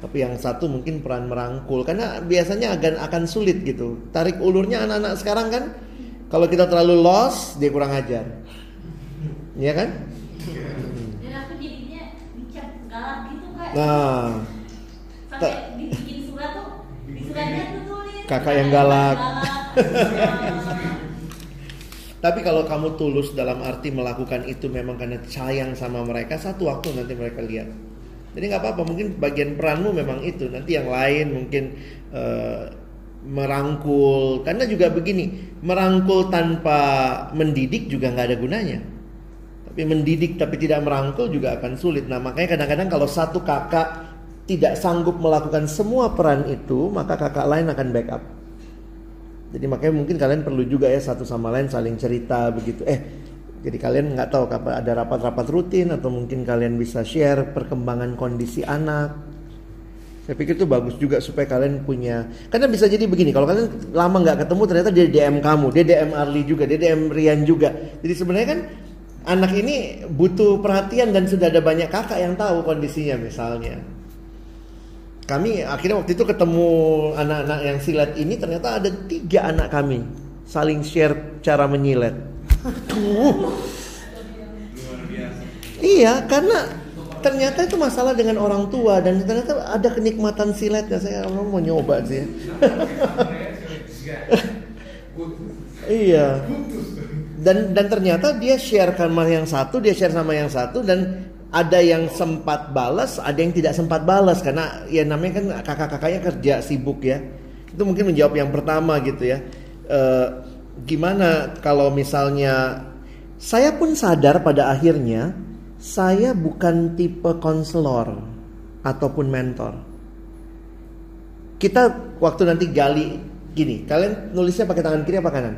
Tapi yang satu mungkin peran merangkul karena biasanya akan akan sulit gitu. Tarik ulurnya anak-anak sekarang kan kalau kita terlalu lost dia kurang ajar. Iya kan? dan aku jadinya dicap galak gitu Nah, sampai dibikin surat tuh di suratnya tuh tulis Kakak yang galak. galak. Tapi kalau kamu tulus dalam arti melakukan itu memang karena sayang sama mereka, satu waktu nanti mereka lihat. Jadi nggak apa-apa, mungkin bagian peranmu memang itu. Nanti yang lain mungkin eh, merangkul. Karena juga begini, merangkul tanpa mendidik juga nggak ada gunanya. Tapi mendidik tapi tidak merangkul juga akan sulit. Nah makanya kadang-kadang kalau satu kakak tidak sanggup melakukan semua peran itu, maka kakak lain akan backup. Jadi makanya mungkin kalian perlu juga ya satu sama lain saling cerita begitu. Eh, jadi kalian nggak tahu kapan ada rapat-rapat rutin atau mungkin kalian bisa share perkembangan kondisi anak. Saya pikir itu bagus juga supaya kalian punya. Karena bisa jadi begini, kalau kalian lama nggak ketemu ternyata dia DM kamu, dia DM Arli juga, dia DM Rian juga. Jadi sebenarnya kan anak ini butuh perhatian dan sudah ada banyak kakak yang tahu kondisinya misalnya kami akhirnya waktu itu ketemu anak-anak yang silat ini ternyata ada tiga anak kami saling share cara menyilet. Aduh, iya karena ternyata itu masalah dengan orang tua dan ternyata ada kenikmatan siletnya. Saya mau nyoba sih. iya. Dan dan ternyata dia share sama yang satu, dia share sama yang satu dan ada yang sempat balas, ada yang tidak sempat balas karena ya namanya kan kakak-kakaknya kerja sibuk ya. Itu mungkin menjawab yang pertama gitu ya. E, gimana kalau misalnya saya pun sadar pada akhirnya saya bukan tipe konselor ataupun mentor. Kita waktu nanti gali gini, kalian nulisnya pakai tangan kiri apa kanan?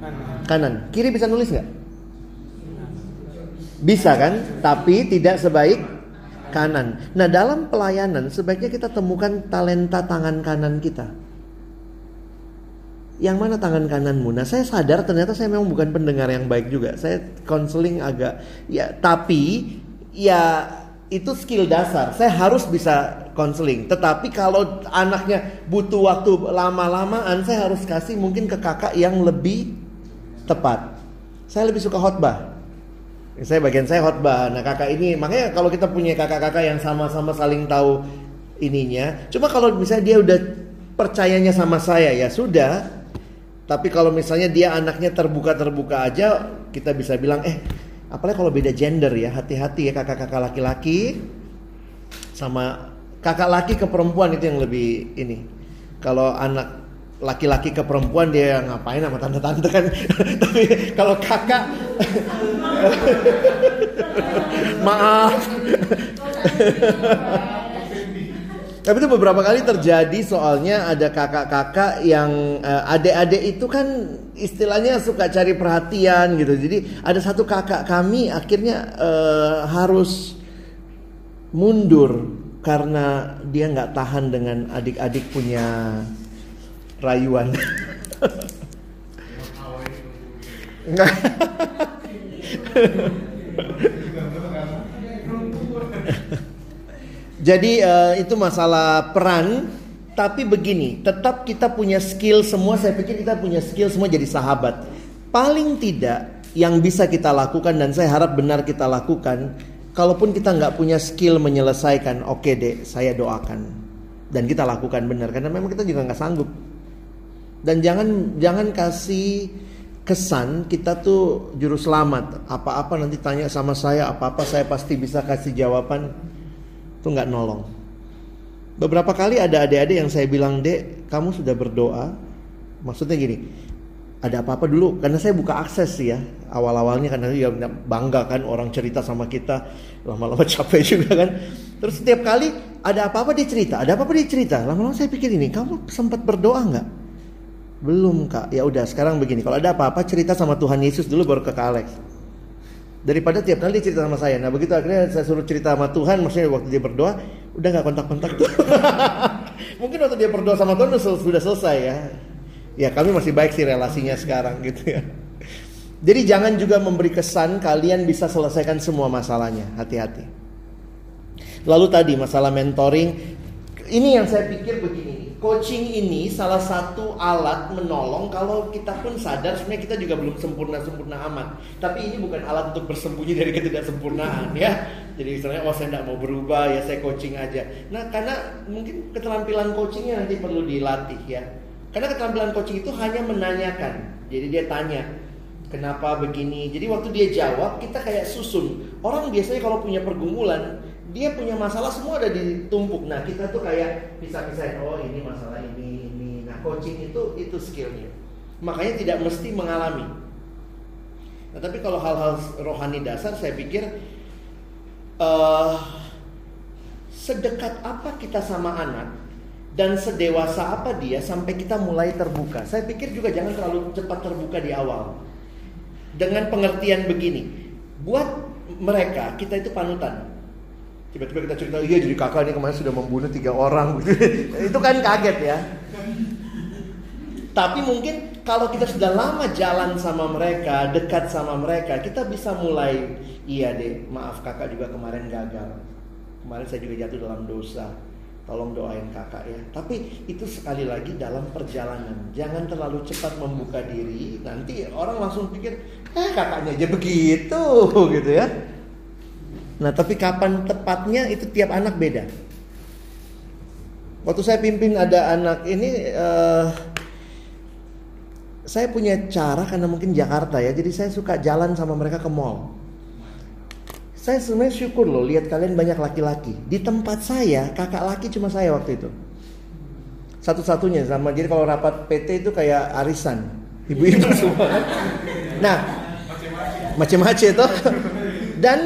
Kanan. Kanan. Kiri bisa nulis nggak? Bisa kan? Tapi tidak sebaik kanan. Nah dalam pelayanan sebaiknya kita temukan talenta tangan kanan kita. Yang mana tangan kananmu? Nah saya sadar ternyata saya memang bukan pendengar yang baik juga. Saya konseling agak ya tapi ya itu skill dasar. Saya harus bisa konseling. Tetapi kalau anaknya butuh waktu lama-lamaan, saya harus kasih mungkin ke kakak yang lebih tepat. Saya lebih suka khotbah. Saya bagian saya khotbah. Nah kakak ini makanya kalau kita punya kakak-kakak yang sama-sama saling tahu ininya. Cuma kalau misalnya dia udah percayanya sama saya ya sudah. Tapi kalau misalnya dia anaknya terbuka-terbuka aja, kita bisa bilang eh apalagi kalau beda gender ya hati-hati ya kakak-kakak laki-laki sama kakak laki ke perempuan itu yang lebih ini. Kalau anak laki-laki ke perempuan dia ngapain sama tante-tante kan. Tapi kalau kakak maaf. Tapi itu beberapa kali terjadi soalnya ada kakak-kakak yang uh, adik-adik itu kan istilahnya suka cari perhatian gitu. Jadi ada satu kakak kami akhirnya uh, harus mundur karena dia nggak tahan dengan adik-adik punya rayuan. Jadi uh, itu masalah peran, tapi begini, tetap kita punya skill semua. Saya pikir kita punya skill semua jadi sahabat. Paling tidak yang bisa kita lakukan dan saya harap benar kita lakukan. Kalaupun kita nggak punya skill menyelesaikan, oke okay deh, saya doakan dan kita lakukan benar karena memang kita juga nggak sanggup. Dan jangan jangan kasih kesan kita tuh juru selamat. Apa-apa nanti tanya sama saya, apa-apa saya pasti bisa kasih jawaban itu nggak nolong. Beberapa kali ada adik-adik yang saya bilang, dek, kamu sudah berdoa. Maksudnya gini, ada apa-apa dulu karena saya buka akses ya awal-awalnya karena ya bangga kan orang cerita sama kita lama-lama capek juga kan terus setiap kali ada apa-apa dia cerita ada apa-apa dia cerita lama-lama saya pikir ini kamu sempat berdoa nggak belum kak ya udah sekarang begini kalau ada apa-apa cerita sama Tuhan Yesus dulu baru ke Kak Alex daripada tiap kali cerita sama saya. Nah begitu akhirnya saya suruh cerita sama Tuhan, maksudnya waktu dia berdoa udah nggak kontak-kontak tuh. Mungkin waktu dia berdoa sama Tuhan sudah selesai ya. Ya kami masih baik sih relasinya sekarang gitu ya. Jadi jangan juga memberi kesan kalian bisa selesaikan semua masalahnya. Hati-hati. Lalu tadi masalah mentoring, ini yang saya pikir begini coaching ini salah satu alat menolong kalau kita pun sadar sebenarnya kita juga belum sempurna-sempurna amat. Tapi ini bukan alat untuk bersembunyi dari ketidaksempurnaan ya. Jadi misalnya oh saya tidak mau berubah ya saya coaching aja. Nah karena mungkin keterampilan coachingnya nanti perlu dilatih ya. Karena keterampilan coaching itu hanya menanyakan. Jadi dia tanya kenapa begini. Jadi waktu dia jawab kita kayak susun. Orang biasanya kalau punya pergumulan dia punya masalah semua ada ditumpuk. Nah kita tuh kayak bisa-bisa oh ini masalah ini ini. Nah coaching itu itu skillnya. Makanya tidak mesti mengalami. Nah tapi kalau hal-hal rohani dasar saya pikir uh, sedekat apa kita sama anak dan sedewasa apa dia sampai kita mulai terbuka. Saya pikir juga jangan terlalu cepat terbuka di awal. Dengan pengertian begini, buat mereka kita itu panutan. Tiba-tiba kita cerita, iya jadi kakak ini kemarin sudah membunuh tiga orang. itu kan kaget ya. Tapi mungkin kalau kita sudah lama jalan sama mereka, dekat sama mereka, kita bisa mulai, iya deh, maaf kakak juga kemarin gagal. Kemarin saya juga jatuh dalam dosa. Tolong doain kakak ya. Tapi itu sekali lagi dalam perjalanan. Jangan terlalu cepat membuka diri. Nanti orang langsung pikir, eh kakaknya aja begitu gitu ya. Nah, tapi kapan tepatnya itu tiap anak beda. Waktu saya pimpin ada anak ini, uh, saya punya cara karena mungkin Jakarta ya, jadi saya suka jalan sama mereka ke mall. Saya sebenarnya syukur loh lihat kalian banyak laki-laki. Di tempat saya kakak laki cuma saya waktu itu. satu-satunya sama. Jadi kalau rapat PT itu kayak arisan, ibu-ibu semua. Nah, macam-macam itu. Dan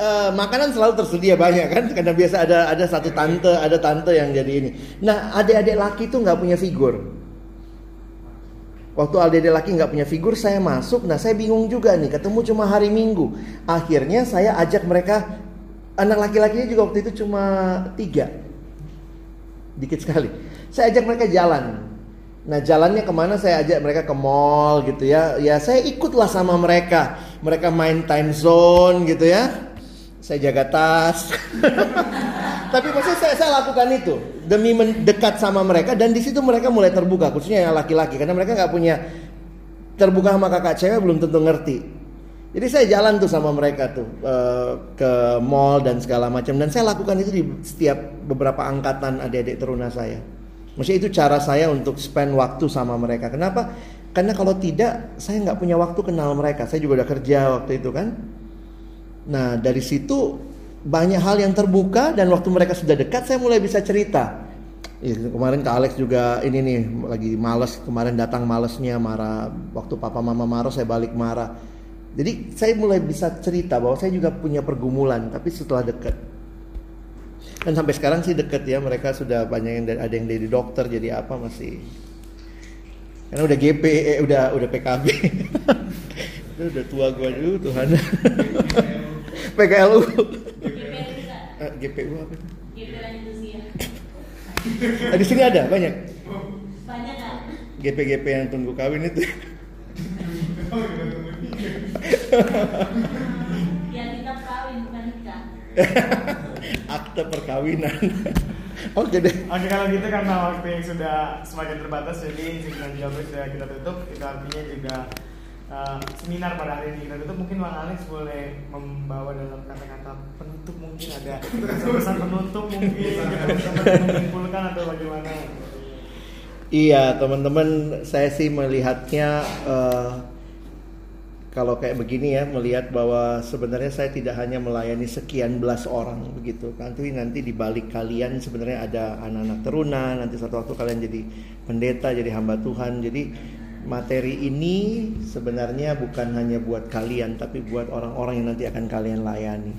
eh, makanan selalu tersedia banyak kan, karena biasa ada ada satu tante, ada tante yang jadi ini. Nah, adik-adik laki itu nggak punya figur. Waktu adik-adik laki nggak punya figur, saya masuk. Nah, saya bingung juga nih. Ketemu cuma hari Minggu. Akhirnya saya ajak mereka. Anak laki-lakinya juga waktu itu cuma tiga, dikit sekali. Saya ajak mereka jalan. Nah, jalannya ke mana? Saya ajak mereka ke mall gitu ya. Ya, saya ikutlah sama mereka. Mereka main time zone gitu ya. Saya jaga tas. Tapi maksudnya saya, saya lakukan itu demi mendekat sama mereka dan di situ mereka mulai terbuka, khususnya yang laki-laki karena mereka nggak punya terbuka sama kakak cewek belum tentu ngerti. Jadi saya jalan tuh sama mereka tuh eh, ke mall dan segala macam dan saya lakukan itu di setiap beberapa angkatan adik-adik teruna saya. Maksudnya itu cara saya untuk spend waktu sama mereka. Kenapa? Karena kalau tidak saya nggak punya waktu kenal mereka. Saya juga udah kerja waktu itu kan. Nah dari situ banyak hal yang terbuka dan waktu mereka sudah dekat saya mulai bisa cerita. Ya, kemarin Kak Alex juga ini nih lagi males kemarin datang malesnya marah waktu papa mama marah saya balik marah. Jadi saya mulai bisa cerita bahwa saya juga punya pergumulan tapi setelah dekat. Dan sampai sekarang sih deket ya mereka sudah banyak yang ada yang dari dokter jadi apa masih karena udah GP eh, udah udah PKB. udah tua gua dulu Tuhan. PKLU. Juga Eh, GPU apa itu? Ah, di sini ada banyak. banyak GP-GP yang tunggu kawin itu. yang kita kawin bukan nikah Akte perkawinan. Oke deh. Oke kalau gitu karena waktu yang sudah semakin terbatas jadi seminar jawab sudah kita tutup. Itu artinya juga uh, seminar pada hari ini. Kita tutup. Mungkin Bang Alex boleh membawa dalam kata-kata penutup mungkin ada pesan penutup mungkin pesan menyimpulkan atau bagaimana? Iya teman-teman saya sih melihatnya eh, kalau kayak begini ya melihat bahwa sebenarnya saya tidak hanya melayani sekian belas orang begitu nanti nanti di balik kalian sebenarnya ada anak-anak teruna nanti satu waktu kalian jadi pendeta jadi hamba Tuhan jadi materi ini sebenarnya bukan hanya buat kalian tapi buat orang-orang yang nanti akan kalian layani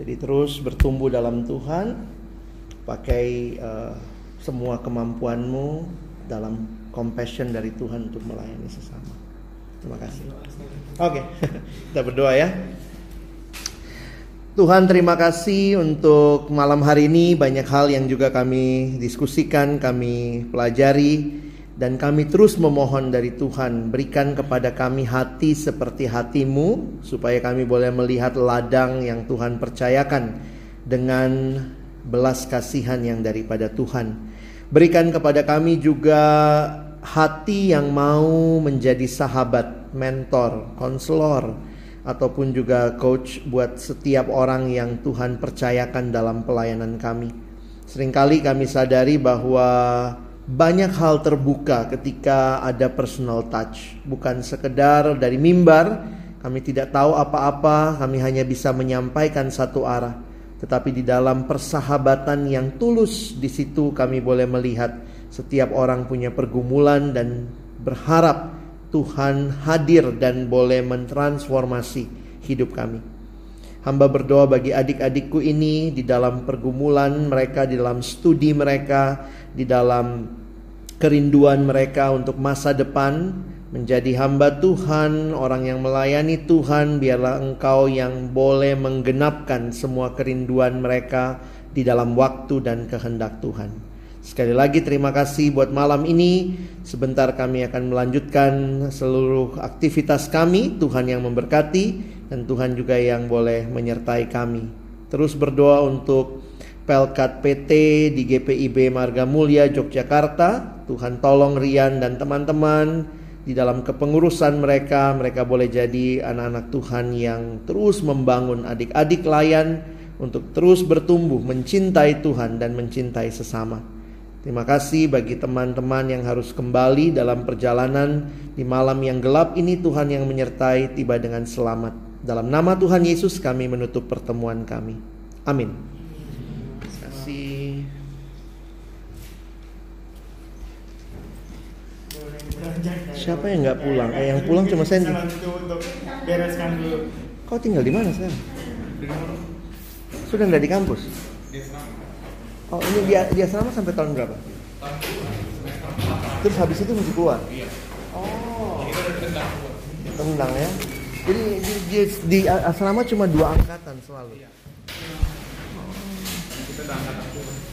jadi terus bertumbuh dalam Tuhan pakai eh, semua kemampuanmu dalam compassion dari Tuhan untuk melayani sesama. Terima kasih. Oke, kita berdoa ya. Tuhan terima kasih untuk malam hari ini banyak hal yang juga kami diskusikan, kami pelajari dan kami terus memohon dari Tuhan berikan kepada kami hati seperti hatimu supaya kami boleh melihat ladang yang Tuhan percayakan dengan belas kasihan yang daripada Tuhan. Berikan kepada kami juga hati yang mau menjadi sahabat, mentor, konselor, ataupun juga coach buat setiap orang yang Tuhan percayakan dalam pelayanan kami. Seringkali kami sadari bahwa banyak hal terbuka ketika ada personal touch, bukan sekedar dari mimbar. Kami tidak tahu apa-apa, kami hanya bisa menyampaikan satu arah. Tetapi di dalam persahabatan yang tulus di situ kami boleh melihat setiap orang punya pergumulan dan berharap Tuhan hadir dan boleh mentransformasi hidup kami. Hamba berdoa bagi adik-adikku ini di dalam pergumulan mereka, di dalam studi mereka, di dalam kerinduan mereka untuk masa depan, menjadi hamba Tuhan, orang yang melayani Tuhan, biarlah Engkau yang boleh menggenapkan semua kerinduan mereka di dalam waktu dan kehendak Tuhan. Sekali lagi terima kasih buat malam ini. Sebentar kami akan melanjutkan seluruh aktivitas kami. Tuhan yang memberkati dan Tuhan juga yang boleh menyertai kami. Terus berdoa untuk Pelkat PT di GPIB Marga Mulia Yogyakarta. Tuhan tolong Rian dan teman-teman di dalam kepengurusan mereka. Mereka boleh jadi anak-anak Tuhan yang terus membangun adik-adik layan untuk terus bertumbuh mencintai Tuhan dan mencintai sesama. Terima kasih bagi teman-teman yang harus kembali dalam perjalanan di malam yang gelap ini Tuhan yang menyertai tiba dengan selamat. Dalam nama Tuhan Yesus kami menutup pertemuan kami. Amin. Terima kasih. Siapa yang nggak pulang? Eh, yang pulang cuma Sandy. Bereskan dulu. Kau tinggal di mana sekarang? Sudah nggak di kampus? Asrama. Oh ini dia dia selama sampai tahun berapa? Terus habis itu masih keluar? Oh. Tendang ya. Jadi di, di, di asrama cuma dua angkatan selalu. Iya.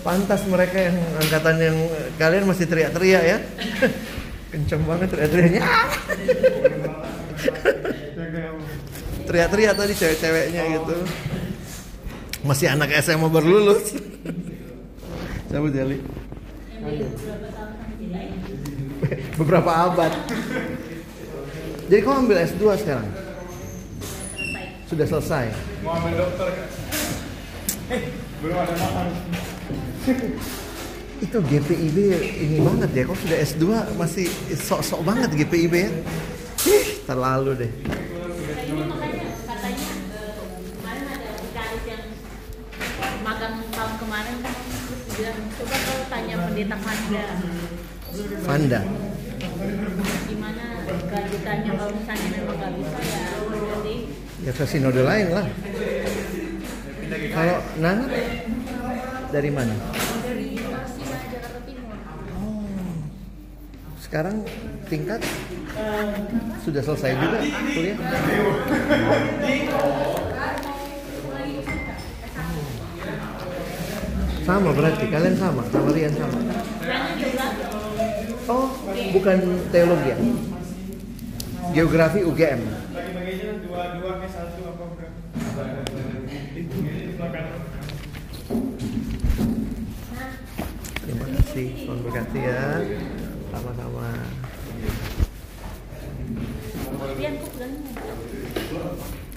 Pantas mereka yang angkatan yang kalian masih teriak-teriak ya. Kenceng banget teriak-teriaknya. Teriak-teriak tadi cewek-ceweknya gitu. Masih anak SMA baru Cabut Jali. Beda beberapa abad. Jadi kau ambil S2 sekarang? Sudah selesai. Mau ambil dokter kan? Belum ada makan. Itu GPIB ini banget ya. Kau sudah S2 masih sok-sok banget GPIB ya. Ih, terlalu deh. Kayaknya makanya katanya eh, kemarin ada Vikaris yang magang tahun kemarin kan terus bilang coba kau tanya pendeta Fanda Fanda. gimana kelanjutannya kalau misalnya memang nggak bisa ya berarti Ya ke sinode lain lah. Kalau Nana dari mana? dari Marsima Jakarta Timur Sekarang tingkat sudah selesai juga kuliah. Sama berarti kalian sama, sama Rian sama. Karena Oh, bukan teologi ya? Geografi UGM. Terima kasih, Tuhan berkati ya. Sama-sama.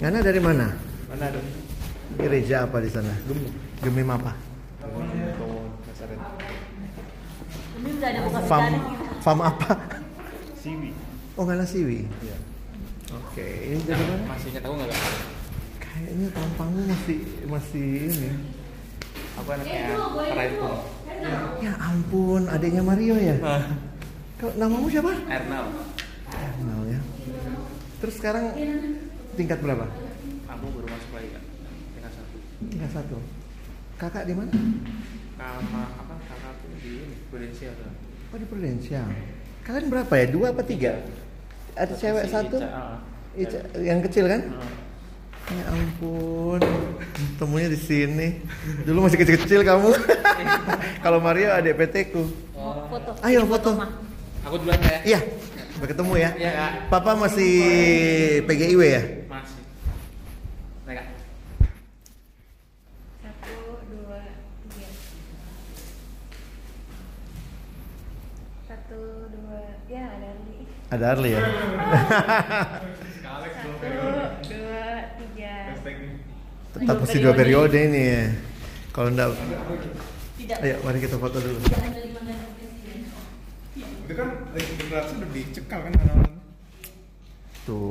Ngana dari mana? Mana dong? Gereja apa di sana? Gemim apa? Ini ada buka bicara fam apa? Siwi. Oh Ngana Siwi. Iya. Oke, ini dari mana? Masih ingat aku nggak? Kayaknya tampangmu masih masih ini. Aku anaknya Raipun. Ya ampun, adiknya Mario ya. Kau namamu siapa? Ernal. Ernal ya. Terus sekarang tingkat berapa? Aku baru masuk lagi kak. Tingkat satu. Tingkat satu. Kakak di mana? Sama apa kakakku di ini Prudensial tuh. Oh di Prudensial. Kalian berapa ya? Dua apa tiga? Ada cewek Si satu? Ica, ah. Ica- yang kecil kan? Ah. Ya ampun, temunya di sini. Dulu masih kecil-kecil kamu. Kalau Mario adik PT ku. mau foto Ayo, foto. Aku duluan ya. Iya, sampai ketemu ya. Iya kak. Papa masih PGIW ya? Masih. Nah kak. satu dua tiga satu dua ya ada Arli Ada Arli ya. Satu dua tiga Tetap mesti dua periode ini ya. Kalau enggak, tidak ayo mari kita foto dulu. Itu kan generasi udah dicekal kan anak-anak. Tuh.